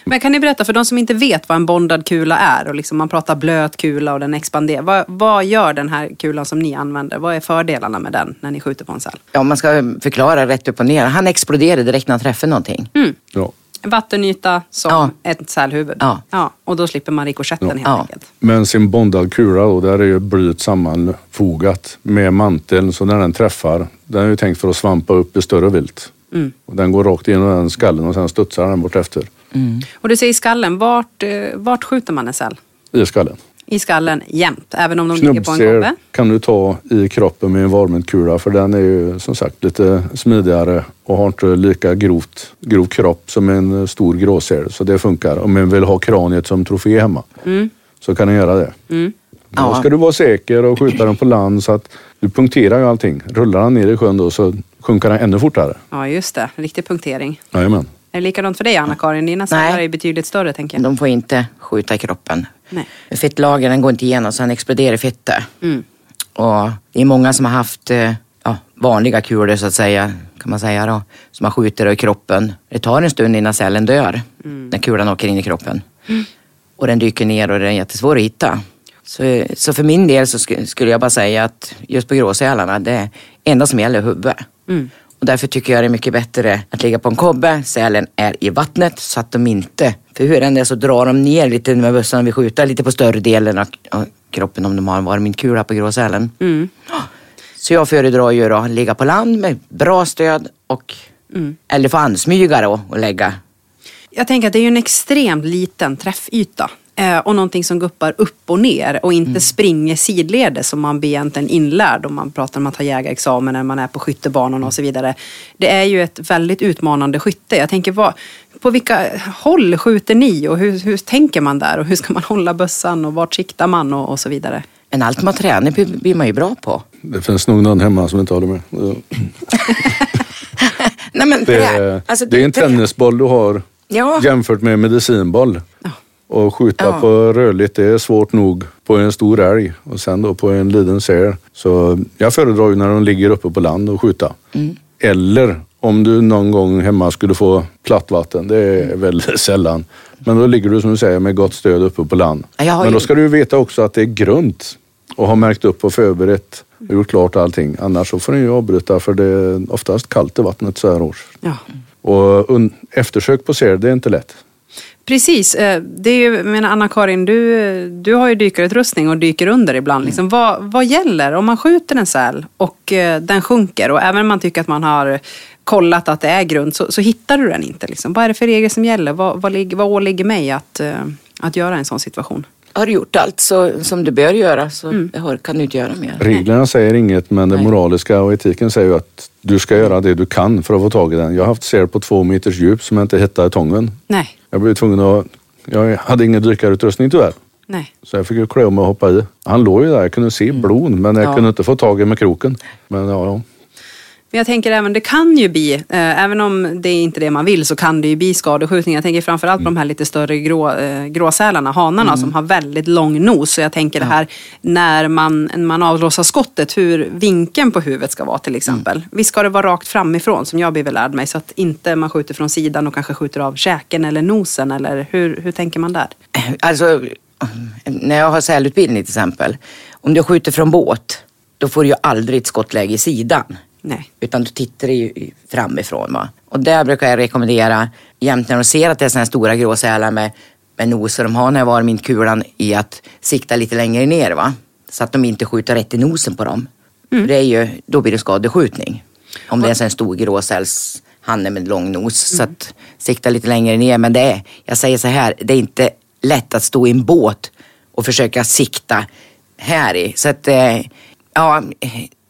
Men kan ni berätta för de som inte vet vad en bondad kula är och liksom man pratar blöt kula och den expanderar. Vad, vad gör den här kulan som ni använder? Vad är fördelarna med den när ni skjuter på en säl? Ja, man ska förklara rätt upp och ner. Han exploderar direkt när han träffar någonting. Ja. En vattenyta som Ja. ett sälhuvud. Ja. och då slipper man rikoschetten helt Ja. enkelt. Men sin bondad kula då, där är ju blyet sammanfogat med manteln så när den träffar, den är ju tänkt för att svampa upp i större vilt. Och den går rakt igenom den skallen och sen studsar den bort efter Och du säger skallen, vart, eh, vart skjuter man en säl? i skallen. I skallen jämt, även om de ligger på en kobbe? kan du ta i kroppen med en varmentkula för den är ju som sagt lite smidigare och har inte lika grovt, grov kropp som en stor gråsäl. Så det funkar. Om man vill ha kraniet som trofé hemma så kan den göra det. Då Ja. ska du vara säker och skjuta den på land så att du punkterar ju allting. Rullar den ner i sjön då så sjunker den ännu fortare. Ja, just det. Riktig punktering. Jajamän. Är det likadant för dig Anna-Karin? Dina sälar är betydligt större tänker jag. De får inte skjuta i kroppen. Nej. Fettlagren går inte igenom så han exploderar fettet. Mm. Och det är många som har haft eh, ja, vanliga kulor så att säga, kan man säga då, som man skjuter i kroppen. Det tar en stund innan cellen dör, Mm. när kulan åker in i kroppen. Och den dyker ner och den är jättesvår att hitta. Så, så för min del så sk- skulle jag bara säga att just på gråsälarna, det enda som gäller är huvudet. Mm. Och därför tycker jag det är mycket bättre att ligga på en kobbe, sälen är i vattnet så att de inte, för hur än det är så drar de ner lite med bössan vi skjuter, lite på större delen av kroppen om de har en varmkula på gråsälen. Mm. Så jag föredrar ju då att ligga på land med bra stöd och eller få ansmyga då och lägga. Jag tänker att det är ju en extremt liten träffyta. Eh, och någonting som guppar upp och ner och inte springer sidledes som man blir egentligen inlärd om man pratar om att ha jägarexamen när man är på skyttebanan och så vidare. Det är ju ett väldigt utmanande skytte. Jag tänker, vad, på vilka håll skjuter ni och hur, hur tänker man där och hur ska man hålla bössan och vart siktar man och, och så vidare? Men allt man tränar blir- blir man ju bra på. Det finns nog någon hemma som inte håller med. Ja. Nej, men Det är, alltså, det är en tennisboll du har Ja. jämfört med en medicinboll. Och skjuta Ja. på rörligt det är svårt nog på en stor älg och sen då på en liten säl. Så jag föredrar ju när de ligger uppe på land och skjuta. Mm. Eller om du någon gång hemma skulle få platt vatten. Det är Mm. väldigt sällan. Men då ligger du som du säger med gott stöd uppe på land. Men då ju- ska du veta också att det är grunt och ha märkt upp och förberett och gjort klart allting. Annars så får du ju avbryta för det är oftast kallt i vattnet så här års. Ja. Och eftersök på säl, det är inte lätt. Precis, eh, det är ju, menar Anna-Karin, du, du har ju dykarutrustning och dyker under ibland. Liksom, vad, vad gäller om man skjuter en säl och eh, den sjunker och även om man tycker att man har kollat att det är grunt så, så hittar du den inte. Liksom. Vad är det för regler som gäller? Vad, vad, ligger, vad åligger mig att, eh, att göra i en sån situation? Har du gjort allt så, som du bör göra så har, kan du inte göra mer. Reglerna säger inget men det Nej. moraliska och etiken säger ju att du ska göra det du kan för att få tag i den. Jag har haft säl på två meters djup som jag inte hittade i tången. Nej. Jag blev tvungen att... Jag hade ingen dykarutrustning tyvärr. Nej. Så jag fick ju klä om mig och hoppa i. Han låg ju där, jag kunde se blod men jag Ja. kunde inte få tag i med kroken. Men ja, ja. Men jag tänker även, det kan ju bli, eh, även om det är inte det man vill, så kan det ju bli skadeskjutning. Jag tänker framförallt på de här lite större grå, eh, gråsälarna, hanarna, som har väldigt lång nos. Så jag tänker det här när man, man avlossar skottet, hur vinkeln på huvudet ska vara till exempel. Visst ska det vara rakt framifrån, som jag blivit lärd mig, så att inte man skjuter från sidan och kanske skjuter av käken eller nosen, eller hur, hur tänker man där? Alltså, när jag har sälutbildning till exempel. Om du skjuter från båt, då får du ju aldrig ett skottläge i sidan. Nej. Utan du tittar ju framifrån. Va? Och där brukar jag rekommendera, jämt när de ser att det är sådana här stora gråsälar med, med noser de har när jag var min kulan i att sikta lite längre ner. Va? Så att de inte skjuter rätt i nosen på dem. För det är ju, då blir det skadeskjutning. Om det är en sån här stor gråsälshanne med lång nos. Så att sikta lite längre ner. Men det är, jag säger så här, det är inte lätt att stå i en båt och försöka sikta här i. Så att, eh, ja,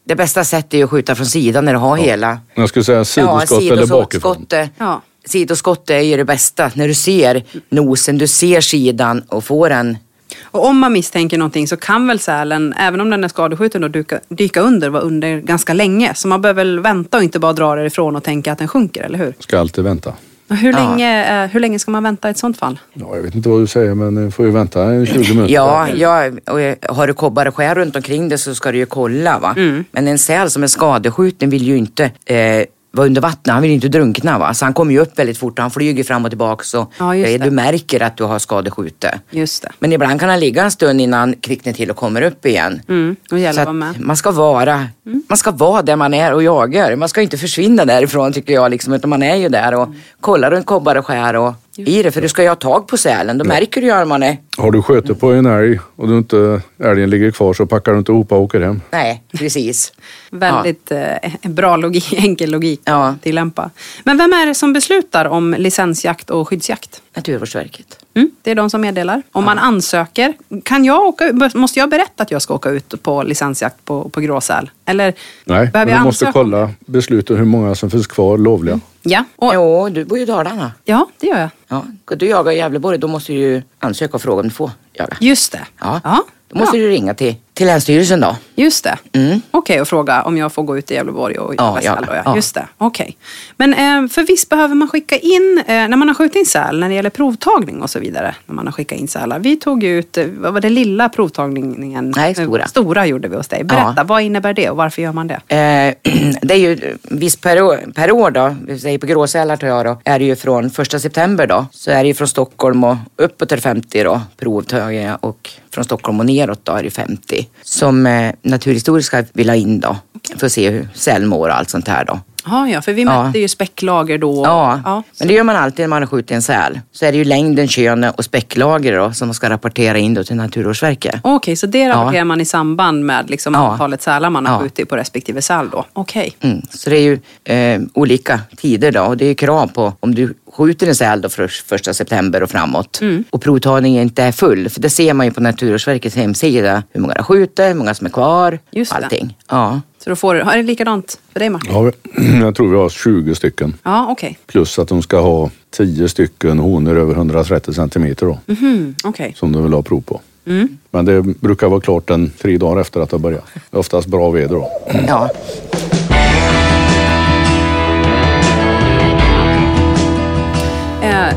det bästa sättet är att skjuta från sidan när du har hela Jag skulle säga sidoskott eller bakifrån. Ja. sidoskottet är ju det bästa. När du ser nosen, du ser sidan och får en... Och om man misstänker någonting så kan väl sälen, även om den är skadeskjuten, då dyka, dyka under, vara under ganska länge. Så man behöver väl vänta och inte bara dra därifrån och tänka att den sjunker, eller hur? Ska alltid vänta. Hur, Ja. länge, eh, hur länge ska man vänta i ett sånt fall? Ja, jag vet inte vad du säger men ni får ju vänta en 20 minuter. Ja, ja och har du kobbar och skär runt omkring det så ska du ju kolla. Va? Mm. Men en säl som är skadeskjuten vill ju inte eh, vara under vattnet. Han vill inte drunkna. Va? Så han kommer ju upp väldigt fort och han flyger fram och tillbaka. Så Ja, du märker att du har skadeskjutet. Just det. Men ibland kan han ligga en stund innan han kvicknar till och kommer upp igen. Mm, och gäller Så med. man ska vara man ska vara där man är och jagar. Man ska inte försvinna därifrån tycker jag. Liksom, utan man är ju där och kollar runt kobbar och skär och i det. För du ska ju ha tag på sälen. Då märker du ju man är... Har du skjutit på en älg och du inte, älgen ligger kvar så packar du inte ihop och åker hem. Nej, precis. Väldigt eh, bra logik, enkel logik Ja. att tillämpa. Men vem är det som beslutar om licensjakt och skyddsjakt? Naturvårdsverket. Mm, det är de som meddelar. Om man ansöker, kan jag åka, måste jag berätta att jag ska åka ut på licensjakt på, på gråsäl? Eller Nej, behöver men jag du måste kolla beslutet hur många som finns kvar lovliga. Ja, och, Jo, du bor ju i Dalarna. ja, det gör jag. Ja. Ska du jaga i Gävleborg då måste du ju ansöka och fråga om du får jaga. Just det. Ja. ja Då måste bra. du ringa till, till Länsstyrelsen då. Just det. Mm. Okej, och fråga om jag får gå ut i Gävleborg och Ja, då, Ja. Ja. Just det. Okej. Men eh, för visst behöver man skicka in, eh, när man har skjutit in säl, när det gäller provtagning och så vidare, när man har skickat in sälar. Vi tog ut, eh, vad var det lilla provtagningen? Nej, stora. Stora gjorde vi hos dig. Berätta, Ja. vad innebär det och varför gör man det? Eh, det är ju visst per år, per år då, vi säger på gråsälar tar jag då, är det ju från första september då. Så är det ju från Stockholm och uppåt är det 50 då, provtagningar och från Stockholm och neråt då är det 50. Som eh, Naturhistoriska vill ha in då, för att se hur säl mår och allt sånt här då. Ja, ja, för vi Ja. mätte ju späcklager då. Ja, ja. men det gör man alltid när man har skjutit en säl. Så är det ju längden, könet och späcklager då som man ska rapportera in då till Naturvårdsverket. Okej, så det rapporterar man i samband med liksom Ja. antalet sälar man har Ja. skjutit på respektive säl då? Okej. Mm. Så det är ju eh, olika tider då och det är ju krav på om du skjuter en säl då för första september och framåt Mm. och provtagningen inte är full. För det ser man ju på Naturvårdsverkets hemsida hur många du skjuter, hur många som är kvar, Just det. allting. Ja. Så då får du, är det likadant för dig Martin? Ja, jag tror vi har 20 stycken. Ja, okej. Plus att de ska ha 10 stycken honor över 130 centimeter då. Mhm, okej. Som de vill ha prov på. Mm. Men det brukar vara klart en tre dagar efter att det har börjat. Det är oftast bra väder då. ja.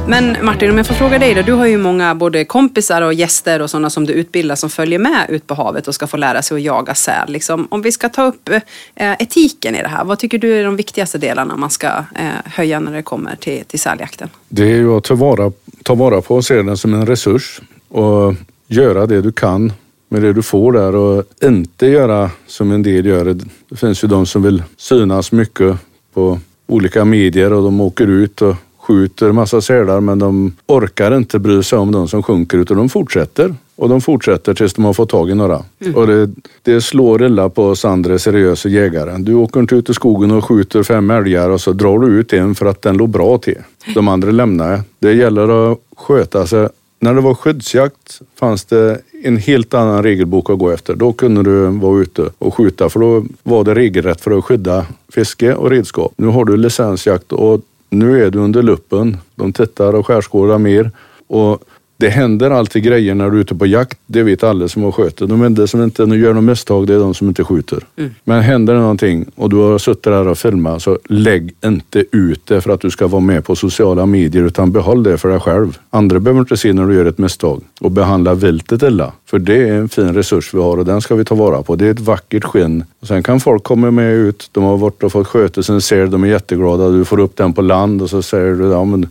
Men Martin, om jag får fråga dig då. Du har ju många både kompisar och gäster och sådana som du utbildar som följer med ut på havet och ska få lära sig att jaga säl. Liksom, om vi ska ta upp eh, etiken i det här. Vad tycker du är de viktigaste delarna man ska eh, höja när det kommer till, till säljakten? Det är ju att ta vara, ta vara på och se den som en resurs och göra det du kan med det du får där och inte göra som en del gör. Det finns ju de som vill synas mycket på olika medier och de åker ut och skjuter massa sälar men de orkar inte bry sig om de som sjunker utan de fortsätter. Och de fortsätter tills de har fått tag i några. Och det, det slår illa på oss andra seriösa jägare. Du åker inte ut i skogen och skjuter fem älgar och så drar du ut en för att den låg bra till. De andra lämnar. Det gäller att sköta sig. När det var skyddsjakt fanns det en helt annan regelbok att gå efter. Då kunde du vara ute och skjuta för då var det regelrätt för att skydda fiske och redskap. Nu har du licensjakt och nu är du under luppen. De tittar och skärskådar mer och det händer alltid grejer när du är ute på jakt. Det vet alla som har sköter. De enda som inte gör något misstag det är de som inte skjuter. Men händer det någonting och du har suttit där och filmat så lägg inte ut det för att du ska vara med på sociala medier utan behåll det för dig själv. Andra behöver inte se när du gör ett misstag och behandla viltet illa. För det är en fin resurs vi har och den ska vi ta vara på. Det är ett vackert skinn. Och sen kan folk komma med ut. De har varit och fått sköta sin ser, de är jätteglada. Du får upp den på land och så säger du, ja men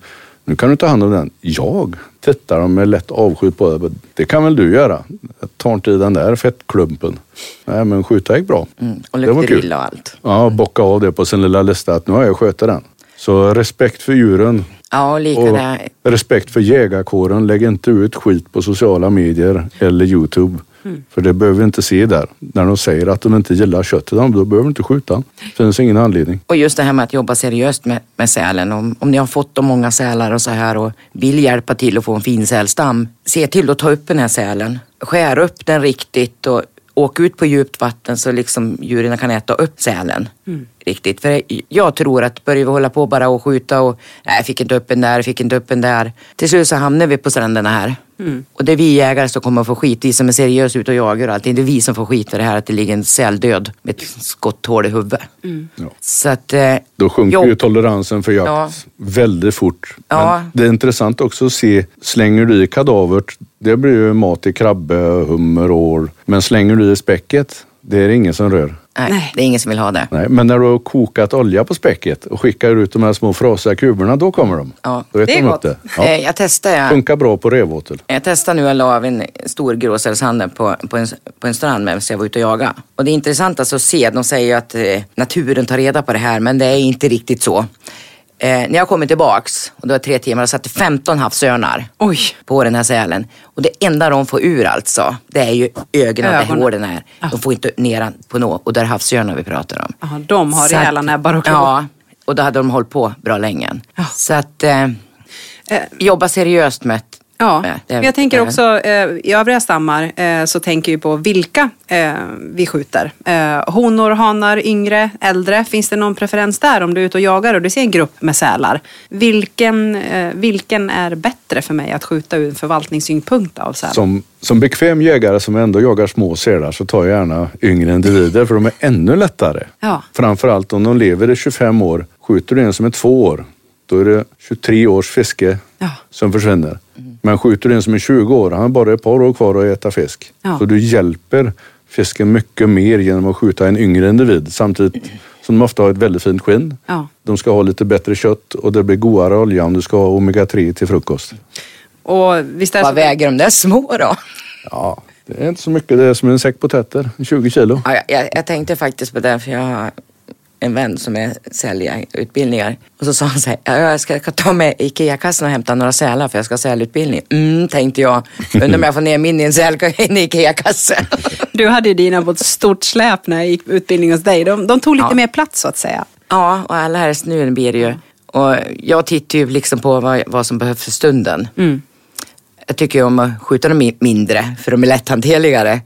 nu kan du ta hand om den. Jag tittar med lätt avskjut på det. Det kan väl du göra? Jag tar inte i den där fettklumpen. Nej men skjuta gick bra. Mm. Och lukter illa och allt. Ja, bocka av det på sin lilla lista att nu har jag skjutit den. Så respekt för djuren Ja, och lika och där. respekt för jägarkåren. Lägg inte ut skit på sociala medier eller Youtube. För det behöver vi inte se där. När de säger att de inte gillar köttet, då behöver de inte skjuta. Det finns ingen anledning. Och just det här med att jobba seriöst med, med sälen. Om, om ni har fått de många sälar och så här och vill hjälpa till att få en fin sälstam. Se till att ta upp den här sälen. Skär upp den riktigt och åk ut på djupt vatten så liksom djuren kan äta upp sälen. Riktigt. För jag tror att börjar vi hålla på bara och skjuta och nej, fick inte upp en där, fick inte upp en där. Till slut så hamnar vi på stränderna här. Och det är vi jägare som kommer att få skit. Vi som är seriösa ute och jagar och allting. Det är vi som får skit för det här att det ligger en säl död med ett skotthål i huvudet. Ja. Så att... Eh, Då sjunker jobb- ju toleransen för jakt Ja. väldigt fort. Ja. Det är intressant också att se, slänger du i kadavert, det blir ju mat till krabbe, hummer, ål. Men slänger du i späcket, det är det ingen som rör. Nej, Nej. det är ingen som vill ha det. Nej, men när du har kokat olja på späcket och skickar ut de här små frasiga kuberna, då kommer de. Ja. Då Det är de gott. det. Eh, Ja. Jag testade, Funkar bra på revåtel. jag testade nu att la av en stor gråsälshandel på, på, en, på en strand med så jag var ute och jagade. Och det är intressant alltså att se, de säger ju att eh, naturen tar reda på det här men det är inte riktigt så. Eh, när jag kommer tillbaks, och det var tre timmar, och satt 15 havsörnar Oj. på den här sälen. Och det enda de får ur alltså, det är ju ögonen, där Ögonen. hålen är. De får inte ner på något. Och där är havsörnar vi pratar om. Aha, de har rejäla näbbar och klor. Ja, och då hade de hållit på bra länge. Ja. Så att eh, Eh, jobba seriöst med Ja, det- men jag tänker också eh, i övriga stammar eh, så tänker vi på vilka eh, vi skjuter. Eh, honor, hanar, yngre, äldre. Finns det någon preferens där om du är ute och jagar och du ser en grupp med sälar? Vilken, eh, vilken är bättre för mig att skjuta ur en förvaltningssynpunkt av säl? Som, som bekväm jägare som ändå jagar små sälar så tar jag gärna yngre individer för de är ännu lättare. Ja. Framförallt om de lever i 25 år. Skjuter du en som är två år, då är det 23 års fiske Ja. som försvinner. Men skjuter du en som är 20 år, han har bara ett par år kvar att äta fisk. Ja. Så du hjälper fisken mycket mer genom att skjuta en yngre individ samtidigt som de ofta har ett väldigt fint skinn. Ja. De ska ha lite bättre kött och det blir godare olja om du ska ha omega-3 till frukost. Och visst Vad så- väger de där små då? Ja, det är inte så mycket. Det är som en säck potäter, 20 kilo. Ja, jag- jag, tänkte faktiskt på det för jag en vän som är säljutbildningar. Och så sa han så här, "Ja, jag ska, ta med Ikea-kassan och hämta några sälar för jag ska ha sälutbildning. Mm, tänkte jag. Undrar om jag får ner min i en säl i en Ikea-kasse. Du hade ju dina på ett stort släp när jag gick utbildning hos dig. De, de tog lite Ja. mer plats så att säga. Ja, och allra helst nu blir det ju. Och jag tittar ju liksom på vad, vad som behövs för stunden. Jag tycker ju om att skjuta dem mi- mindre för de är lätthanterligare.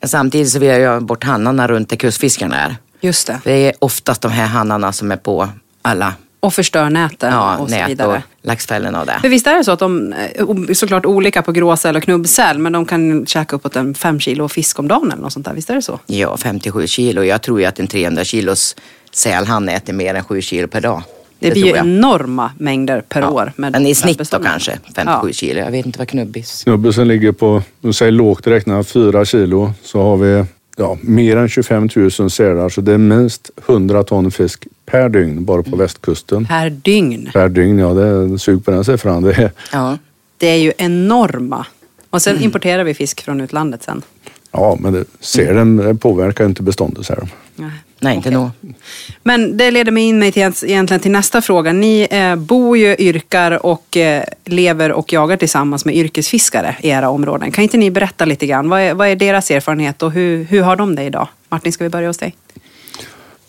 Men samtidigt så vill jag ju ha bort hannarna runt där kustfiskarna är. Just det. Det är oftast de här hannarna som är på alla Och förstör näten ja, och så nät vidare. och laxfällorna och det. För visst är det så att de är såklart olika på gråsäl och knubbsäl, men de kan käka uppåt en fem kilo fisk om dagen eller något sånt där. Visst är det så? Ja, 57 kilo. Jag tror ju att en 300 kilos sälhanne äter mer än 7 kilo per dag. Det, blir ju enorma mängder per Ja. år. Med Men i snitt då kanske 57 kilo. Jag vet inte vad knubbis. Snubbisen ligger på, du säger lågt räknat, 4 kilo. Så har vi ja, mer än 25 000 sälar. Så det är minst 100 ton fisk per dygn bara på västkusten. Per dygn. Per dygn, ja det är sug på den siffran. Det är, Ja. Det är ju enorma. Och Mm. sen importerar vi fisk från utlandet sen. ja, men det, sälen det påverkar inte beståndet. Så här. Nej. Nej, inte nog. Men det leder mig in mig till, egentligen till nästa fråga. Ni eh, bor ju, yrkar och eh, lever och jagar tillsammans med yrkesfiskare i era områden. Kan inte ni berätta lite grann? Vad är, vad är deras erfarenhet och hur, hur har de det idag? Martin, ska vi börja hos dig?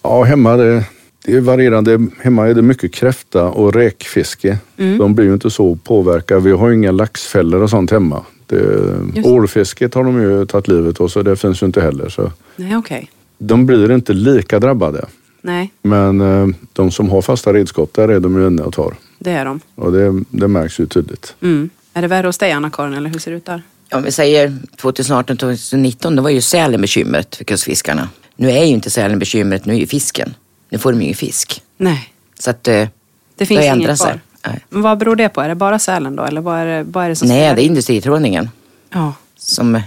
Ja, hemma det, det är varierande. Hemma är det mycket kräfta och räkfiske. De blir ju inte så påverkade. Vi har ju inga laxfällor och sånt hemma. Det, ålfisket har de ju tagit livet av så det finns ju inte heller. Så Nej, okej. De blir inte lika drabbade. Nej, Men eh, de som har fasta redskap, där är de ju inne och tar. det är de. Och det, det märks ju tydligt. Mm. Är det värre hos dig Anna-Karin eller hur ser det ut där? Om vi säger 2018-2019, då var ju sälen bekymret för kustfiskarna. Nu är ju inte sälen bekymret, nu är ju fisken. Nu får de ju ingen fisk. Nej, Så att eh, det finns inget ändrat kvar. Men vad beror det på? Är det bara sälen då? Eller vad är det, vad är det som Nej, det är in? industritrålningen Ja, som,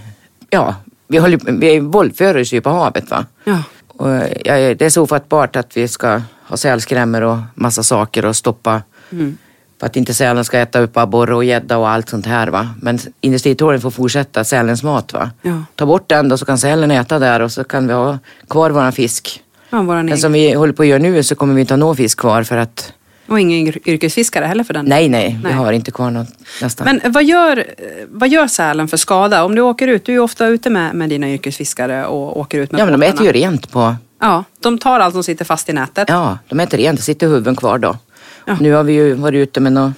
ja, vi, håller, vi våldför oss ju på havet va. ja. Och, ja, det är så ofattbart att vi ska ha sälskrämmor och massa saker och stoppa Mm. för att inte sälen ska äta upp abborre och gädda och allt sånt här. Va? Men industritrålen får fortsätta sälens mat. Va? Ja. Ta bort den då så kan sälen äta där och så kan vi ha kvar våran fisk. ja våran Men som vi håller på att göra nu så kommer vi inte ha någon fisk kvar för att Och ingen yr- yrkesfiskare heller för den nej, nej, Nej. vi har inte kvar något nästan. Men vad gör, vad gör sälen för skada? Om du åker ut, du är ju ofta ute med, med dina yrkesfiskare och åker ut med ja, men de äter ju rent på Ja, de tar allt som sitter fast i nätet. Ja, de äter rent. Det sitter huvuden kvar då. Ja. Nu har vi ju varit ute med någon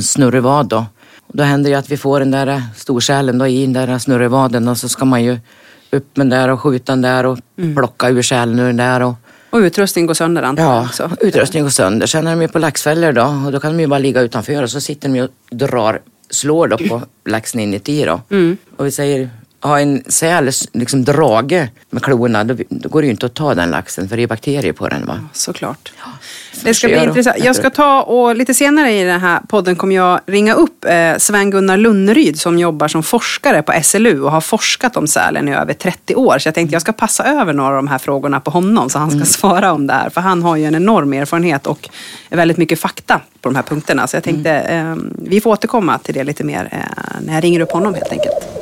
snurrevad då. Och då händer det att vi får den där storsälen då i den där snurrevaden och så ska man ju upp med den där och skjuta den där och Mm. plocka ur sälen ur den där. Och, Och utrustning går sönder antar ja, också. utrustningen går sönder. Sen är de ju på laxfällor då och då kan de ju bara ligga utanför och så sitter de ju och drar, slår då på laxen inuti då. Mm. Och vi säger, ha en säl liksom drage med klorna, då, då går det ju inte att ta den laxen för det är bakterier på den va. Såklart. Det ska bli intressant. Jag ska ta och lite senare i den här podden kommer jag ringa upp eh, Sven-Gunnar Lunneryd som jobbar som forskare på SLU och har forskat om sälen i över 30 år. Så jag tänkte jag ska passa över några av de här frågorna på honom så han ska Mm. svara om det här. För han har ju en enorm erfarenhet och väldigt mycket fakta på de här punkterna. Så jag tänkte eh, vi får återkomma till det lite mer eh, när jag ringer upp honom helt enkelt.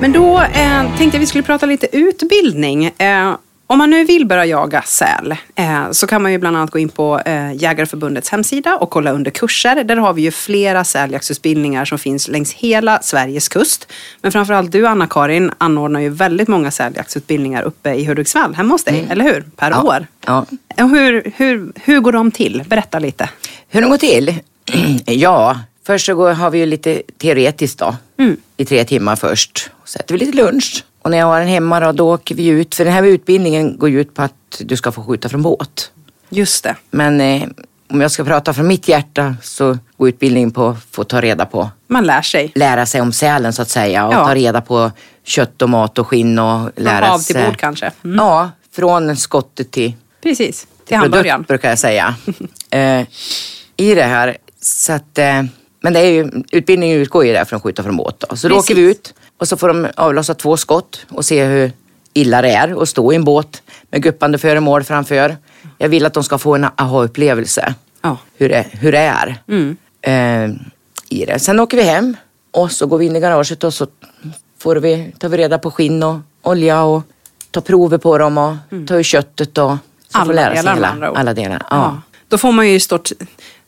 Men då eh, tänkte jag vi skulle prata lite utbildning. Eh, om man nu vill börja jaga säl eh, så kan man ju bland annat gå in på eh, Jägareförbundets hemsida och kolla under kurser. Där har vi ju flera säljaktsutbildningar som finns längs hela Sveriges kust. Men framförallt du Anna-Karin anordnar ju väldigt många säljaktsutbildningar uppe i Hudiksvall, hemma hos dig, eller hur? Per Ja. år. Ja. Hur, hur, hur går de till? Berätta lite. Hur det går till? ja, först så går, har vi ju lite teoretiskt då. Mm. I tre timmar först. Så äter vi lite lunch. Och när jag har den hemma då, då åker vi ut. För den här utbildningen går ju ut på att du ska få skjuta från båt. Just det. Men eh, om jag ska prata från mitt hjärta så går utbildningen på att få ta reda på, Man lär sig. lära sig om sälen så att säga. Och Ja. ta reda på kött och mat och skinn och lära Från hav till sig. bord kanske. Mm. Ja, från skottet till Precis, till produkt hamburgaren. brukar jag säga. eh, I det här. Så att, eh, men det är ju, utbildningen utgår ju där från att skjuta från båt. Då. Så då Precis. åker vi ut och så får de avlossa två skott och se hur illa det är att stå i en båt med guppande föremål framför. Jag vill att de ska få en aha-upplevelse. Ja. Hur, det, hur det är Mm. eh, i det. Sen åker vi hem och så går vi in i garaget och så får vi, tar vi reda på skinn och olja och tar prover på dem och tar ur köttet och så Alla får lära sig delar hela, alla delar. Ja. Ja. Då får man ju stort,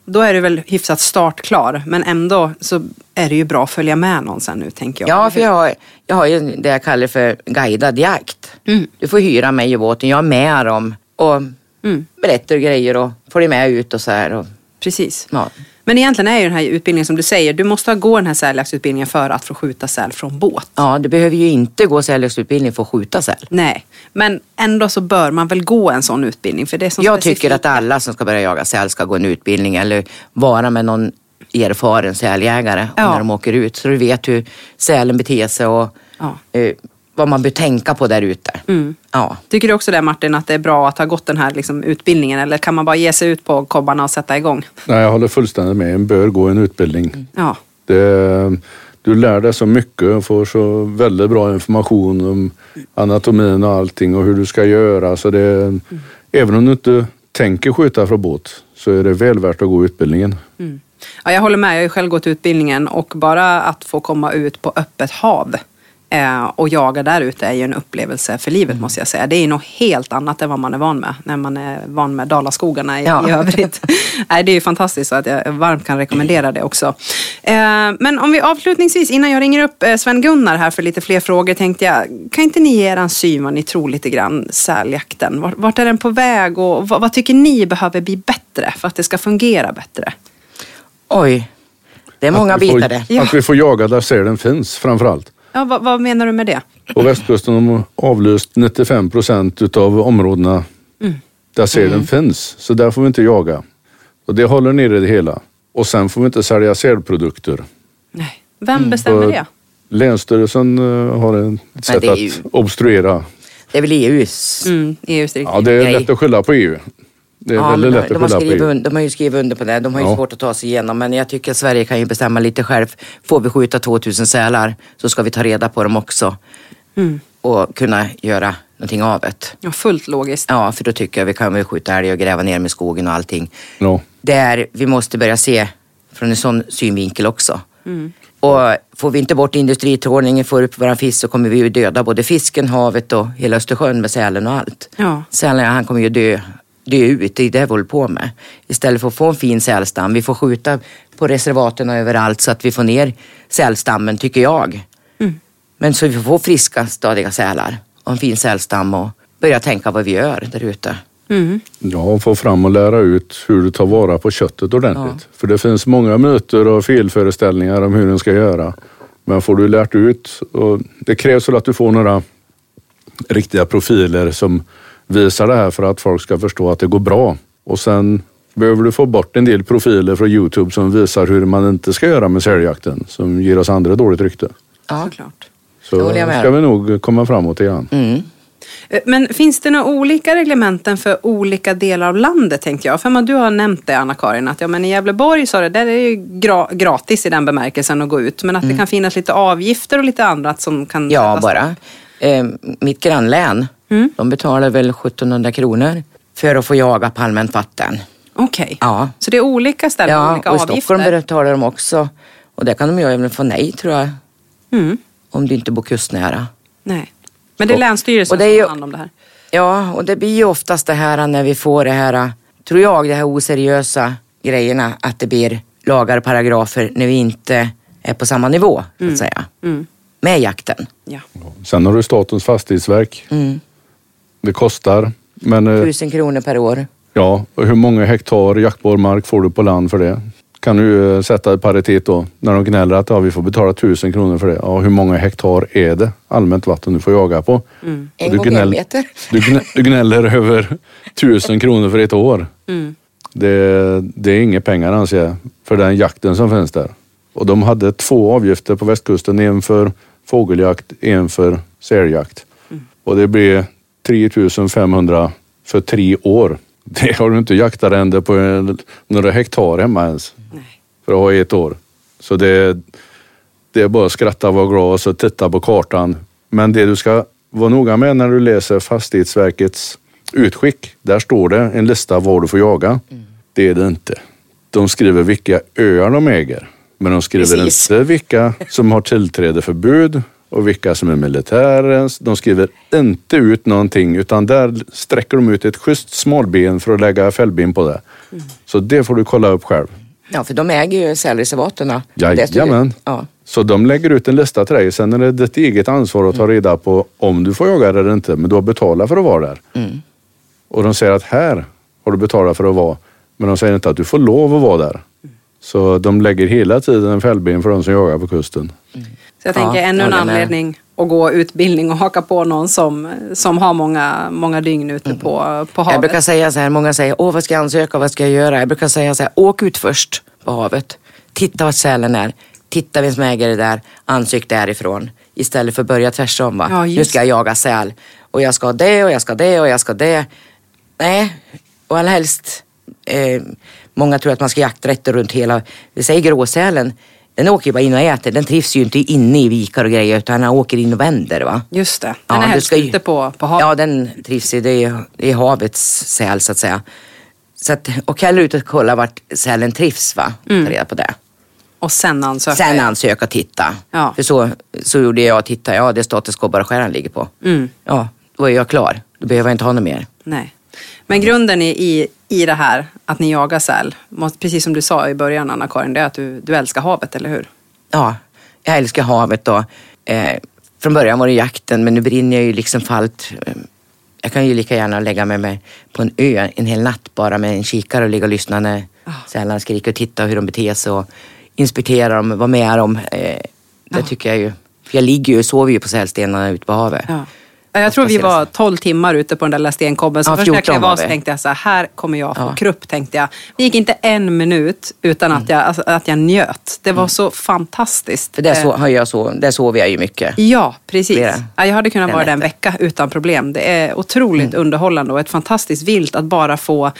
då är det väl hyfsat startklar. Men ändå så är det ju bra att följa med någon sen nu tänker jag. Ja, för jag har, jag har ju det jag kallar för guidad jakt. Mm. Du får hyra mig och båten, jag är med dem och Mm. berättar grejer och följer med ut och så här. Och, Precis. ja. Men egentligen är ju den här utbildningen som du säger, du måste gå den här säljaktsutbildningen för att få skjuta säl från båt. ja, du behöver ju inte gå säljaktsutbildning för att skjuta säl. Nej, men ändå så bör man väl gå en sån utbildning. För det är som Jag tycker att alla som ska börja jaga säl ska gå en utbildning eller vara med någon erfaren säljägare Ja. när de åker ut. Så du vet hur sälen beter sig och Ja. Vad man bör tänka på där ute. Mm. Ja. Tycker du också det Martin, att det är bra att ha gått den här liksom, utbildningen? Eller kan man bara ge sig ut på kobbarna och sätta igång? Nej, jag håller fullständigt med. En bör gå en utbildning. Ja, Det, du lär dig så mycket och får så väldigt bra information om anatomin och allting och hur du ska göra. Så det, Även om du inte tänker skjuta från båt så är det väl värt att gå utbildningen. Ja, jag håller med. Jag har ju själv gått utbildningen och bara att få komma ut på öppet hav eh, och jaga där ute är ju en upplevelse för livet måste jag säga. Det är ju något helt annat än vad man är van med när man är van med Dalaskogarna i, Ja. i övrigt. Nej, det är ju fantastiskt så att jag varmt kan rekommendera det också. Eh, men om vi avslutningsvis, innan jag ringer upp eh, Sven-Gunnar här för lite fler frågor, tänkte jag, kan inte ni ge er en syn vad ni tror lite grann säljakten? Vart, vart är den på väg och vad, vad tycker ni behöver bli bättre för att det ska fungera bättre? Oj, det är många bitar det. Att vi får jaga där sälen finns framförallt. Ja, vad, vad menar du med det? På västkusten har de avlyst 95 procent utav områdena där sälen finns. Så där får vi inte jaga. Och det håller nere det hela. Och sen får vi inte sälja sälprodukter. Nej. Vem bestämmer Och det? Länsstyrelsen eh, har ett sätt att obstruera. Det är väl EUs Mm, EUs. Ja, det är lätt att skylla på EU. Det är Ja, väldigt lätt de, att har skylla på skrivit EU. under, de har ju skrivit under på det. De har ju Ja. svårt att ta sig igenom. Men jag tycker att Sverige kan ju bestämma lite själv. Får vi skjuta 2000 sälar så ska vi ta reda på dem också. Mm. Och kunna göra någonting av det. Ja, fullt logiskt. Ja, för då tycker jag vi kan väl skjuta älg och gräva ner med skogen och allting. Ja. Där vi måste börja se från en sån synvinkel också. Mm. Och får vi inte bort industritrålningen, får upp våran fisk så kommer vi ju döda både fisken, havet och hela Östersjön med sälen och allt. Ja. Sälen han kommer ju dö, dö ut, det är det vi håller på med. Istället för att få en fin sälstam. Vi får skjuta på reservaten och överallt så att vi får ner sälstammen, tycker jag. Mm. Men så vi får friska, stadiga sälar och en fin sälstam och börja tänka vad vi gör där ute. Mm. Ja, få fram och lära ut hur du tar vara på köttet ordentligt. För det finns många myter och felföreställningar om hur den ska göra. Men får du lärt ut, och det krävs väl att du får några riktiga profiler som visar det här för att folk ska förstå att det går bra. Och sen behöver du få bort en del profiler från Youtube som visar hur man inte ska göra med säljakten, som ger oss andra dåligt rykte. Ja. Såklart. Så Det håller jag med ska vi nog komma framåt igen. Mm. Eh, Men finns det några olika reglementen för olika delar av landet tänkte jag? För man, du har nämnt det Anna-Karin, att ja, men i Gävleborg sa det, där är det ju gra gratis i den bemärkelsen att gå ut. Men att det kan finnas lite avgifter och lite annat som kan Mm. Ja, bara. Eh, mitt grannlän, Mm. de betalar väl 1700 kronor för att få jaga på allmänt vatten. Okej. Ja, Så det är olika ställen, ja olika och i avgifter? Stockholm betalar de också. Och där kan de ju även få nej tror jag, Mm. om du inte bor kustnära. Nej. Men det är Länsstyrelsen Och det är ju- som har hand om det här? Ja, och det blir ju oftast det här när vi får det här, tror jag, det här oseriösa grejerna, att det blir lagar och paragrafer när vi inte är på samma nivå, så att säga, Mm. med jakten. Ja. Sen har du Statens fastighetsverk. Mm. Det kostar. Men eh, Tusen kronor per år. Ja, och hur många hektar jaktbar mark får du på land för det? Kan du eh, sätta i paritet då? När de gnäller att ja, vi får betala tusen kronor för det. Ja, hur många hektar är det allmänt vatten du får jaga på? En Och du, gång en gnäll, meter. du, gnä, du gnäller över tusen kronor för ett år. Mm. Det, det är inga pengar anser jag för den jakten som finns där. Och de hade två avgifter på västkusten. En för fågeljakt, en för säljakt. Och det blev 3500 för tre år. Det har du inte jaktarrende på några hektar hemma ens. Nej. För att ha ett år. Så det, det är bara att skratta vara glad och så titta på kartan. Men det du ska vara noga med när du läser Fastighetsverkets utskick. Där står det en lista var du får jaga. Det är det inte. De skriver vilka öar de äger. Men de skriver Precis. inte vilka som har tillträdeförbud och vilka som är militärens. De skriver inte ut någonting utan där sträcker de ut ett schysst smalben för att lägga fällben på det. Så det får du kolla upp själv. Ja, för de äger ju sälreservaten. Jajamän. Ja. Så de lägger ut en lista till dig. Sen är det ditt eget ansvar att ta reda på om du får jaga eller inte. Men du har betalat för att vara där. Mm. Och de säger att här har du betalat för att vara. Men de säger inte att du får lov att vara där. Så de lägger hela tiden en fällben för de som jagar på kusten. Så jag Ja, tänker ännu jag en anledning att gå utbildning och haka på någon som, som har många, många dygn ute på, på Jag havet. brukar säga så här, många säger, åh vad ska jag ansöka, vad ska jag göra? Jag brukar säga så här, åk ut först på havet. Titta vad sälen är. Titta vem som äger det där. Ansök därifrån. Istället för att börja tvärsom. Va? Ja, nu ska jag jaga säl. Och jag ska ha det och jag ska det och jag ska det. Nej, och allra helst. Eh, många tror att man ska jakta rätt runt hela. Vi säger gråsälen. Den åker ju bara in och äter. Den trivs ju inte inne i vikar och grejer utan den åker in och vänder. Va? Just det, den Ja, är helst ute på, på havet. Ja, den trivs ju. Det är, är havets säl så att säga. Så att, och hellre ut och kolla vart sälen trivs va. Ta reda på det. Och sen ansöka. Sen ansöka och titta. Ja. För så, så gjorde jag. Titta, ja det är statens Skobbareskäran ligger på. Mm. Ja, då är jag klar. Då behöver jag inte ha något mer. Nej. Men grunden i, i, i det här, att ni jagar säl, precis som du sa i början Anna-Karin, det är att du, du älskar havet, eller hur? Ja, jag älskar havet och eh, från början var det jakten men nu brinner jag ju liksom för allt. Jag kan ju lika gärna lägga mig med på en ö en hel natt bara med en kikare och ligga och lyssna när Ah. sälarna skriker och titta hur de beter sig och inspektera dem, vara med dem. Eh, det Ja. tycker jag ju. För jag ligger ju och sover ju på sälstenarna ute på havet. Ja. Ja, Jag tror vi var där. 12 timmar ute på den där lilla stenkobben. Så Ja, först när jag 14 klev var av så tänkte jag så här, här kommer jag få Ja. krupp, tänkte jag. Det gick inte en minut utan att, jag, alltså, att jag njöt. Det var så fantastiskt. För där, så, Eh, har jag så, där sover jag ju mycket. Ja, precis. Flera Ja, jag hade kunnat vara där en vecka utan problem. Det är otroligt underhållande och ett fantastiskt vilt att bara få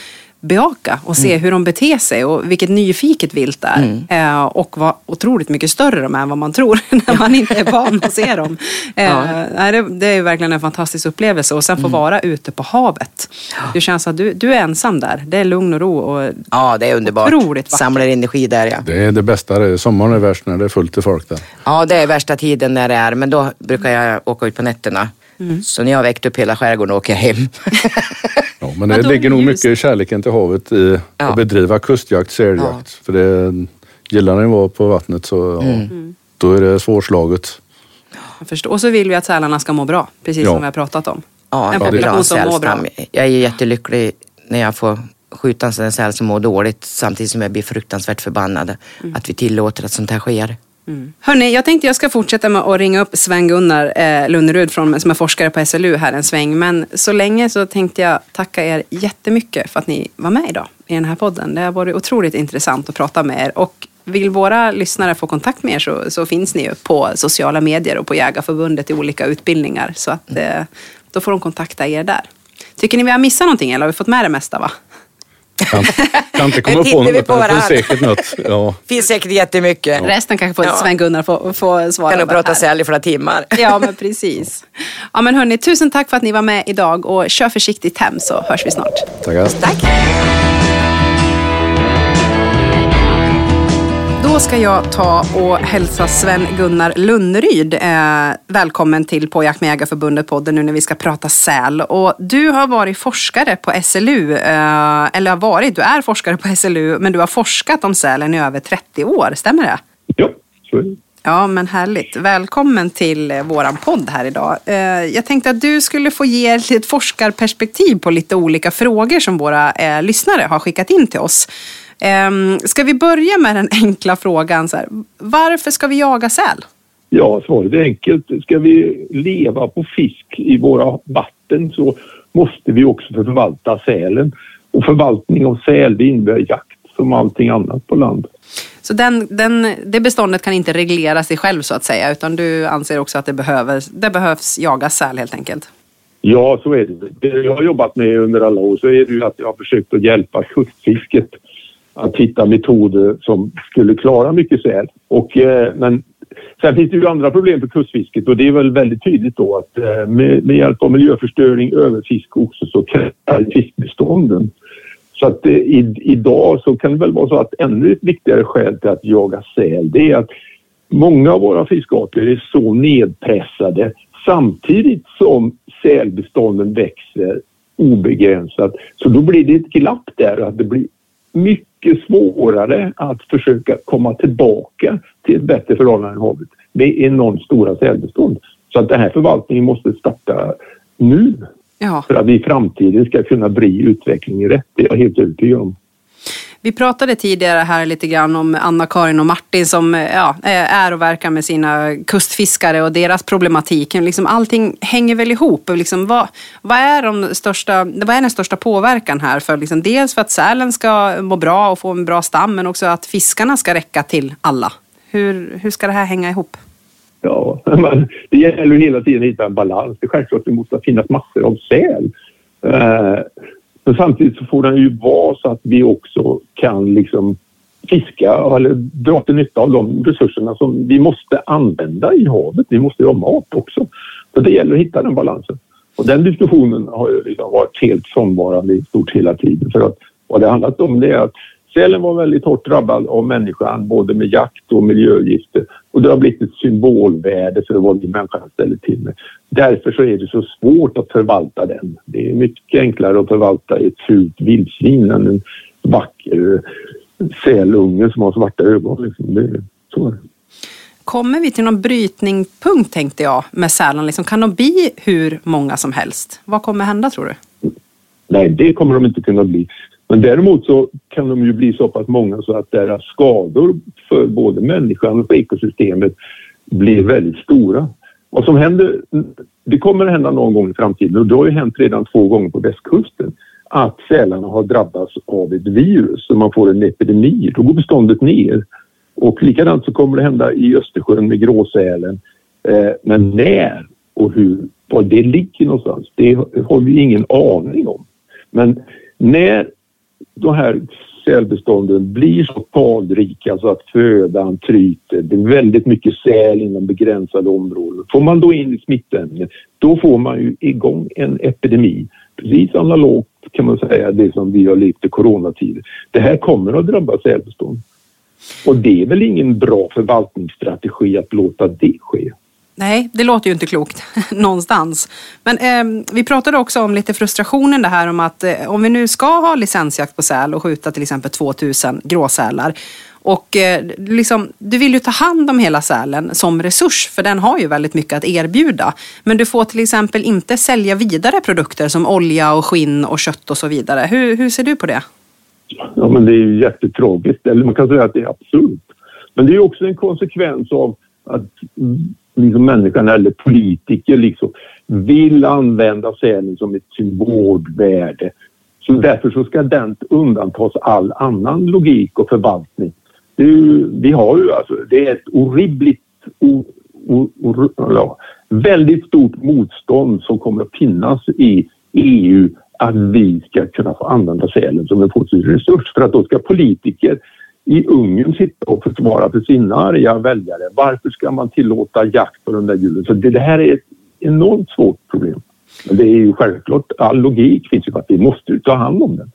bejaka och se hur de beter sig och vilket nyfiket vilt det är. Eh, och vad otroligt mycket större de är än vad man tror när man inte är van att se dem. Eh, Ja. nej, det, det är verkligen en fantastisk upplevelse och sen få vara ute på havet. Det känns att du, du är ensam där. Det är lugn och ro och Ja, det är underbart. Otroligt vackert. Samlar energi där ja. Det är det bästa. det är- Sommaren är värst när det är fullt i folk där. Ja, det är värsta tiden när det är, men då brukar jag åka ut på nätterna. Mm. Så när jag har väckt upp hela skärgården åker jag hem. Ja, men det ligger nog mycket i kärleken till havet i Ja. att bedriva kustjakt, säljakt. För det, gillar ni att vara på vattnet så ja, Mm. då är det svårslaget. jag förstår. Och så vill vi att sälarna ska må bra, precis Ja. som vi har pratat om. Ja, en population som mår bra. Jag är jättelycklig när jag får skjuta en säl som mår dåligt samtidigt som jag blir fruktansvärt förbannad Mm. att vi tillåter att sånt här sker. Mm. Hörni, jag tänkte jag ska fortsätta med att ringa upp Sven-Gunnar eh, Lunnerud från, som är forskare på SLU här en sväng. Men så länge så tänkte jag tacka er jättemycket för att ni var med idag i den här podden. Det har varit otroligt intressant att prata med er. Och vill våra lyssnare få kontakt med er så, så finns ni ju på sociala medier och på Jägarförbundet i olika utbildningar. Så att, eh, då får de kontakta er där. Tycker ni vi har missat någonting eller har vi fått med det mesta? va? Kan, kan inte komma på något, på det finns säkert något. Ja. finns säkert jättemycket. Resten kanske får Ja. Sven-Gunnar få, få svara kan nog prata här. säl i flera timmar. Ja, men precis. Ja, men hörni, tusen tack för att ni var med idag och kör försiktigt hem så hörs vi snart. Tackar. Tack. Då ska jag ta och hälsa Sven-Gunnar Lunneryd eh, välkommen till På jakt med Jägarförbundet podden nu när vi ska prata säl. Och du har varit forskare på SLU, eh, eller har varit, du är forskare på SLU, men du har forskat om sälen i över 30 år, stämmer det? Ja, så är det. Ja, men härligt. Välkommen till eh, våran podd här idag. Eh, Jag tänkte att du skulle få ge ett forskarperspektiv på lite olika frågor som våra eh, lyssnare har skickat in till oss. Eh, Ska vi börja med den enkla frågan? Så här, varför ska vi jaga säl? Ja, svaret är enkelt. Ska vi leva på fisk i våra vatten så måste vi också förvalta sälen. Och förvaltning av säl det innebär jakt som allting annat på land. Så den, den, det beståndet kan inte reglera sig själv så att säga, utan du anser också att det, behöver, det behövs jagas säl helt enkelt? Ja, så är det. Det jag har jobbat med under alla år så är det ju att jag har försökt att hjälpa kustfisket att hitta metoder som skulle klara mycket säl. Och, eh, men sen finns det ju andra problem för kustfisket och det är väl väldigt tydligt då att eh, med, med hjälp av miljöförstöring, överfiske också så kräver fiskbestånden. Så att eh, i, idag så kan det väl vara så att ännu ett viktigare skäl till att jaga säl det är att många av våra fiskarter är så nedpressade samtidigt som sälbestånden växer obegränsat. Så då blir det ett glapp där att det blir mycket svårare att försöka komma tillbaka till ett bättre förhållande i havet med enormt stora sälbestånd. Så att den här förvaltningen måste starta nu Ja. för att vi i framtiden ska kunna bli utvecklingen rätt. Det är jag helt övertygad om. Vi pratade tidigare här lite grann om Anna-Karin och Martin som eh, ja, eh, är och verkar med sina kustfiskare och deras problematik. Liksom allting hänger väl ihop. Liksom vad, vad, är de största, vad är den största påverkan här? För liksom dels för att sälen ska må bra och få en bra stam men också att fiskarna ska räcka till alla. Hur, hur ska det här hänga ihop? Ja, men det gäller hela tiden att hitta en balans. Det är självklart att det måste finnas massor av säl. Eh, men samtidigt så får den ju vara så att vi också kan liksom fiska eller dra till nytta av de resurserna som vi måste använda i havet. Vi måste ju ha mat också. Så det gäller att hitta den balansen. Och den diskussionen har ju liksom varit helt frånvarande i stort hela tiden. För att vad det handlat om det är att sälen var väldigt hårt drabbad av människan både med jakt och miljögifter. Och det har blivit ett symbolvärde för vad vi människan ställer till med. Därför så är det så svårt att förvalta den. Det är mycket enklare att förvalta ett fult vildsvin än en vacker sälunge som har svarta ögon. Liksom. Det, så är det. Kommer vi till någon brytningspunkt tänkte jag med sälen? Liksom, kan de bli hur många som helst? Vad kommer hända tror du? Nej, det kommer de inte kunna bli. Men däremot så kan de ju bli så pass många så att deras skador för både människan och ekosystemet blir väldigt stora. Vad som händer, det kommer att hända någon gång i framtiden och det har ju hänt redan två gånger på västkusten att sälarna har drabbats av ett virus så man får en epidemi. Då går beståndet ner. Och likadant så kommer det hända i Östersjön med gråsälen. Eh, men när och hur, var det ligger någonstans, det har vi ingen aning om. Men när de här sälbestånden blir så talrika så att födan tryter, det är väldigt mycket säl inom begränsade områden. Får man då in smittämnen, då får man ju igång en epidemi. Precis analogt kan man säga det som vi har levt i coronatider. Det här kommer att drabba sälbestånd. Och det är väl ingen bra förvaltningsstrategi att låta det ske. Nej, det låter ju inte klokt någonstans. Men eh, vi pratade också om lite frustrationen det här om att eh, om vi nu ska ha licensjakt på säl och skjuta till exempel 2000 gråsälar och eh, liksom, du vill ju ta hand om hela sälen som resurs för den har ju väldigt mycket att erbjuda. Men du får till exempel inte sälja vidare produkter som olja och skinn och kött och så vidare. Hur, hur ser du på det? Ja, men det är ju jättetråkigt. Eller man kan säga att det är absurt. Men det är också en konsekvens av att mm, liksom människan eller politiker liksom vill använda sälen som ett symbolvärde. Så därför så ska den undantas all annan logik och förvaltning. Ju, vi har ju alltså, det är ett horribligt, o, o, o, ja, väldigt stort motstånd som kommer att finnas i EU att vi ska kunna få använda sälen som en positiv resurs för att då ska politiker i Ungern sitta och försvara för sina arga väljare. Varför ska man tillåta jakt på de där djuren? Så det, det här är ett enormt svårt problem. Men det är ju självklart, all logik finns ju för att vi måste ta hand om den.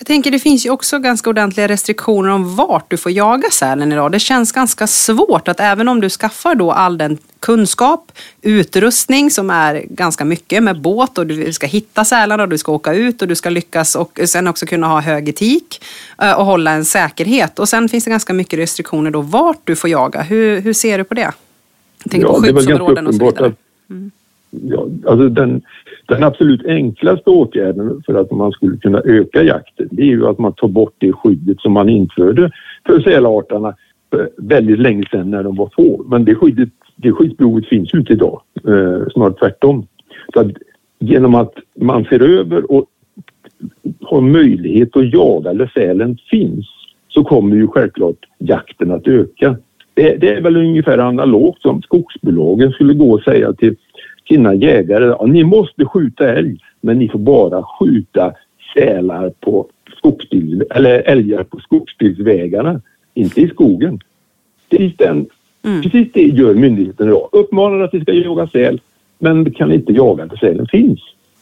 Jag tänker det finns ju också ganska ordentliga restriktioner om vart du får jaga sälen idag. Det känns ganska svårt att även om du skaffar då all den kunskap, utrustning som är ganska mycket med båt och du ska hitta sälarna och du ska åka ut och du ska lyckas och sen också kunna ha hög etik eh, och hålla en säkerhet. Och sen finns det ganska mycket restriktioner då vart du får jaga. Hur, hur ser du på det? Jag tänker ja, på skyddsområden och så vidare. Mm. Ja, alltså den, den absolut enklaste åtgärden för att man skulle kunna öka jakten det är ju att man tar bort det skyddet som man införde för sälarterna väldigt länge sedan när de var få. Men det, skyddet, det skyddsbehovet finns ju inte idag, eh, snarare tvärtom. Så att genom att man ser över och har möjlighet att jaga där sälen finns så kommer ju självklart jakten att öka. Det, det är väl ungefär analogt som skogsbolagen skulle gå och säga till sina jägare ja, ni måste skjuta älg men ni får bara skjuta sälar på skogsbil, eller älgar på skogsbilsvägarna, inte i skogen. Precis, den, mm. precis det gör myndigheten idag. Uppmanar att vi ska jaga säl men kan inte jaga där sälen finns.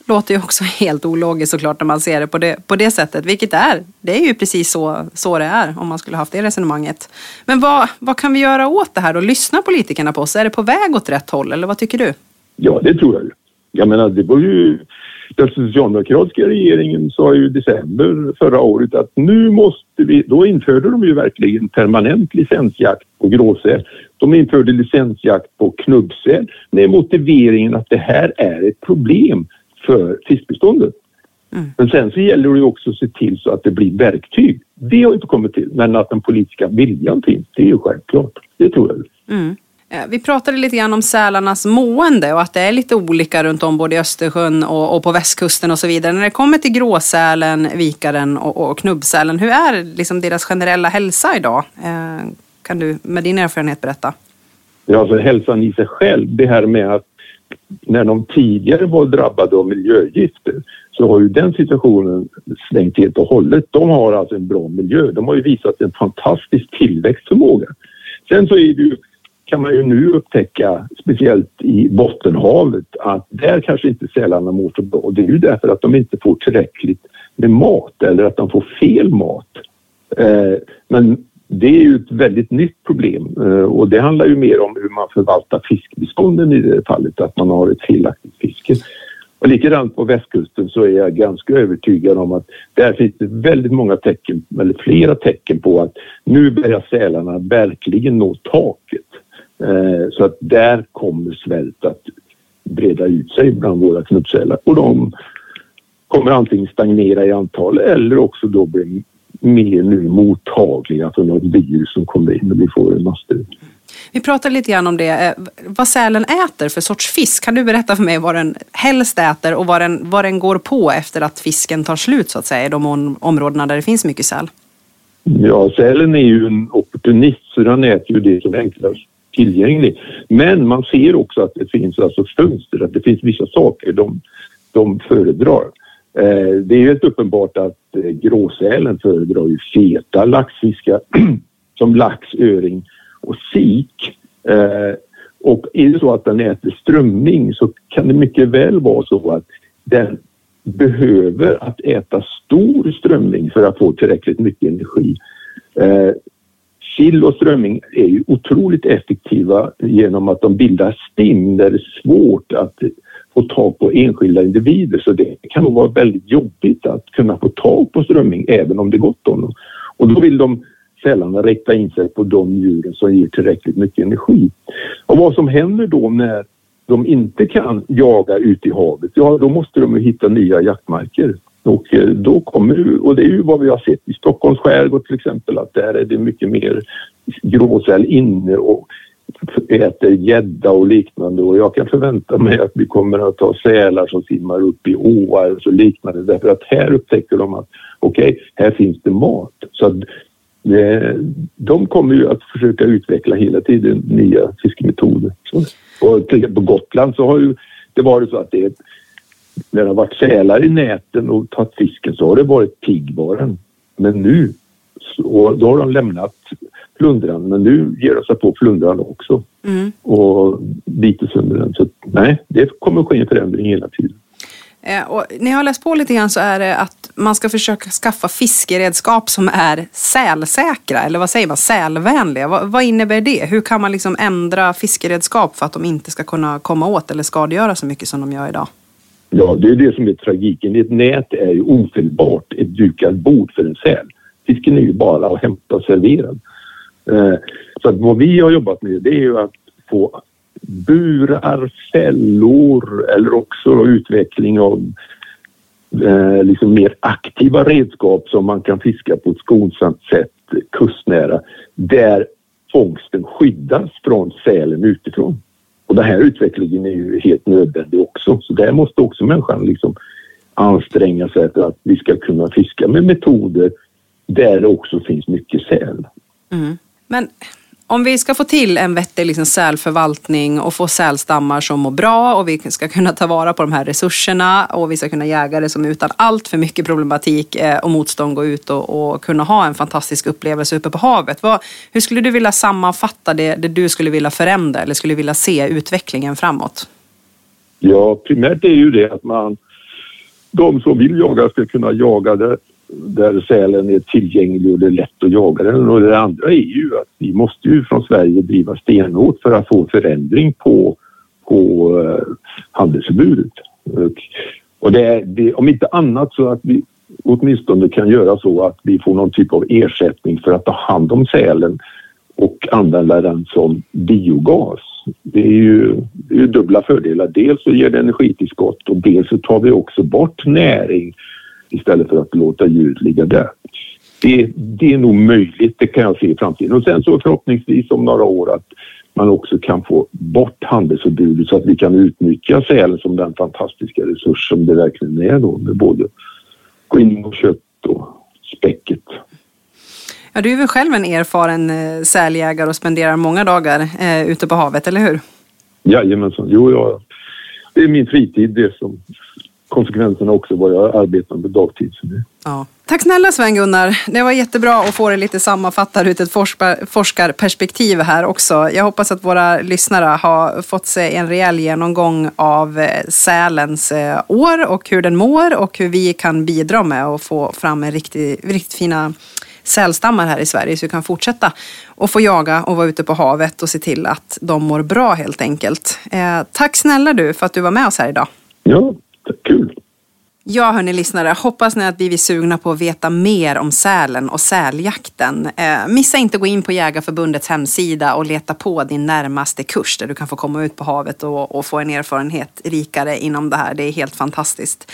Låter ju också helt ologiskt såklart när man ser det på det, på det sättet, vilket är, det är ju precis så, så det är om man skulle haft det resonemanget. Men vad, vad kan vi göra åt det här då? Lyssnar politikerna på oss? Är det på väg åt rätt håll eller vad tycker du? Ja, det tror jag ju. Jag menar, det var ju... Den socialdemokratiska regeringen sa ju i december förra året att nu måste vi... Då införde de ju verkligen permanent licensjakt på gråsäl. De införde licensjakt på knubbsäl med motiveringen att det här är ett problem för fiskbeståndet. Mm. Men sen så gäller det ju också att se till så att det blir verktyg. Det har inte kommit till, men att den politiska viljan finns, det är ju självklart. Det tror jag. Mm. Eh, vi pratade lite grann om sälarnas mående och att det är lite olika runt om både i Östersjön och, och på västkusten och så vidare. När det kommer till gråsälen, vikaren och, och knubbsälen, hur är liksom deras generella hälsa idag? Eh, kan du med din erfarenhet berätta? Ja, alltså hälsan i sig själv, det här med att när de tidigare var drabbade av miljögifter så har ju den situationen svängt helt och hållet. De har alltså en bra miljö. De har ju visat en fantastisk tillväxtförmåga. Sen så är det ju kan man ju nu upptäcka, speciellt i Bottenhavet, att där kanske inte sälarna mår så bra. Det är ju därför att de inte får tillräckligt med mat eller att de får fel mat. Eh, men det är ju ett väldigt nytt problem eh, och det handlar ju mer om hur man förvaltar fiskbestånden i det fallet, att man har ett felaktigt fiske. Och likadant på västkusten så är jag ganska övertygad om att där finns det väldigt många tecken, eller flera tecken på att nu börjar sälarna verkligen nå taket. Eh, så att där kommer svält att breda ut sig bland våra knubbsälar och de kommer antingen stagnera i antal eller också då bli mer nu mottagliga för något virus som kommer in och vi får en massdöd. Vi pratade lite grann om det, eh, vad sälen äter för sorts fisk. Kan du berätta för mig vad den helst äter och vad den, vad den går på efter att fisken tar slut så att säga i de om, områdena där det finns mycket säl? Ja, sälen är ju en opportunist så den äter ju det som är enklast tillgänglig, Men man ser också att det finns alltså fönster, att det finns vissa saker de, de föredrar. Eh, det är helt uppenbart att eh, gråsälen föredrar ju feta laxfiskar som lax, öring och sik. Eh, och är det så att den äter strömming så kan det mycket väl vara så att den behöver att äta stor strömming för att få tillräckligt mycket energi. Eh, Sill och strömming är ju otroligt effektiva genom att de bildar stim där det är svårt att få tag på enskilda individer så det kan nog vara väldigt jobbigt att kunna få tag på strömming även om det är gott om dem. Och då vill de sällan rikta in sig på de djuren som ger tillräckligt mycket energi. Och vad som händer då när de inte kan jaga ute i havet, ja då måste de hitta nya jaktmarker. Och eh, då kommer, och det är ju vad vi har sett i Stockholms skärgård till exempel, att där är det mycket mer gråsäl inne och äter gädda och liknande och jag kan förvänta mig att vi kommer att ha sälar som simmar upp i åar och så liknande därför att här upptäcker de att okej, okay, här finns det mat. Så att det, de kommer ju att försöka utveckla hela tiden nya fiskemetoder. Så, och till på Gotland så har ju det varit så att det när det har varit sälar i näten och tagit fisken så har det varit piggvaren. Men nu, så, då har de lämnat flundran men nu ger de sig på flundran också mm. och biter sönder den. Så nej, det kommer ske en förändring hela tiden. Eh, och när jag har läst på lite grann så är det att man ska försöka skaffa fiskeredskap som är sälsäkra, eller vad säger man, sälvänliga. Vad, vad, innebär det? Hur kan man liksom ändra fiskeredskap för att de inte ska kunna komma åt eller skadegöra så mycket som de gör idag? Ja, det är det som är tragiken. Ett nät är ju ofelbart ett dukat bord för en säl. Fisken är ju bara att hämta och eh, så att vad vi har jobbat med det är ju att få burar, fällor eller också utveckling av eh, liksom mer aktiva redskap som man kan fiska på ett skonsamt sätt kustnära där fångsten skyddas från sälen utifrån. Och den här utvecklingen är ju helt nödvändig också. Så där måste också människan liksom anstränga sig för att vi ska kunna fiska med metoder där det också finns mycket säl. Mm. Men om vi ska få till en vettig liksom sälförvaltning och få sälstammar som mår bra och vi ska kunna ta vara på de här resurserna och vi ska kunna jägare det som utan allt för mycket problematik eh, och motstånd gå ut och, och kunna ha en fantastisk upplevelse uppe på havet. Vad, hur skulle du vilja sammanfatta det, det du skulle vilja förändra eller skulle vilja se utvecklingen framåt? Ja, primärt är ju det att man de som vill jaga ska kunna jaga det där sälen är tillgänglig och det är lätt att jaga den. Och det andra är ju att vi måste ju från Sverige driva stenhårt för att få förändring på, på eh, handelsförbudet. Och, och det, det, om inte annat så att vi åtminstone kan göra så att vi får någon typ av ersättning för att ta hand om sälen och använda den som biogas. Det är ju, det är ju dubbla fördelar. Dels så ger det energitillskott och dels så tar vi också bort näring istället för att låta djuret ligga där. Det, det är nog möjligt, det kan jag se i framtiden. Och sen så förhoppningsvis om några år att man också kan få bort handelsförbudet så att vi kan utnyttja sälen som den fantastiska resurs som det verkligen är då med både skinn och kött och späcket. Ja, du är väl själv en erfaren eh, säljägare och spenderar många dagar eh, ute på havet, eller hur? Jajamensan, jo, ja. det är min fritid det som konsekvenserna också vad jag arbetar med dagtid. Så det. Ja. Tack snälla Sven-Gunnar. Det var jättebra att få det lite sammanfattat ur ett forskarperspektiv här också. Jag hoppas att våra lyssnare har fått sig en rejäl genomgång av eh, sälens eh, år och hur den mår och hur vi kan bidra med att få fram en riktigt, riktigt fina sälstammar här i Sverige så vi kan fortsätta och få jaga och vara ute på havet och se till att de mår bra helt enkelt. Eh, tack snälla du för att du var med oss här idag. Ja. Ja, hörni lyssnare, hoppas ni att vi är sugna på att veta mer om sälen och säljakten. Eh, missa inte att gå in på Jägarförbundets hemsida och leta på din närmaste kurs där du kan få komma ut på havet och, och få en erfarenhet rikare inom det här. Det är helt fantastiskt.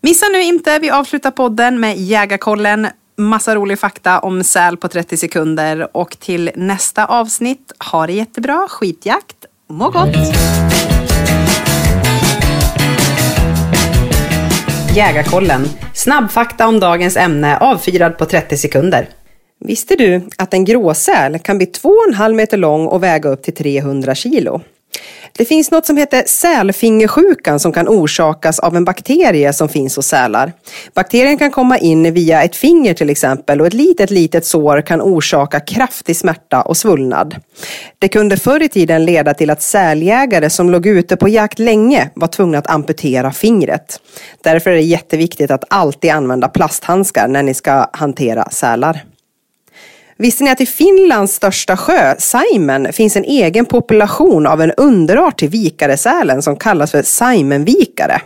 Missa nu inte, vi avslutar podden med Jägarkollen massa rolig fakta om säl på 30 sekunder och till nästa avsnitt, ha det jättebra, skitjakt, må gott! Jägarkollen, snabbfakta om dagens ämne avfyrad på 30 sekunder. Visste du att en gråsäl kan bli 2,5 meter lång och väga upp till 300 kilo? Det finns något som heter sälfingersjukan som kan orsakas av en bakterie som finns hos sälar. Bakterien kan komma in via ett finger till exempel och ett litet, litet sår kan orsaka kraftig smärta och svullnad. Det kunde förr i tiden leda till att säljägare som låg ute på jakt länge var tvungna att amputera fingret. Därför är det jätteviktigt att alltid använda plasthandskar när ni ska hantera sälar. Visste ni att i Finlands största sjö, Saimen, finns en egen population av en underart till vikaresälen som kallas för Saimenvikare.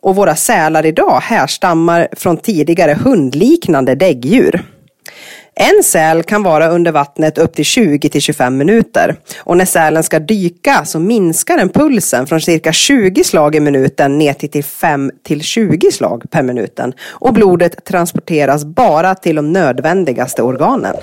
Och våra sälar idag härstammar från tidigare hundliknande däggdjur. En säl kan vara under vattnet upp till 20 till 25 minuter. Och när sälen ska dyka så minskar den pulsen från cirka 20 slag i minuten ner till 5 till 20 slag per minuten. Och blodet transporteras bara till de nödvändigaste organen.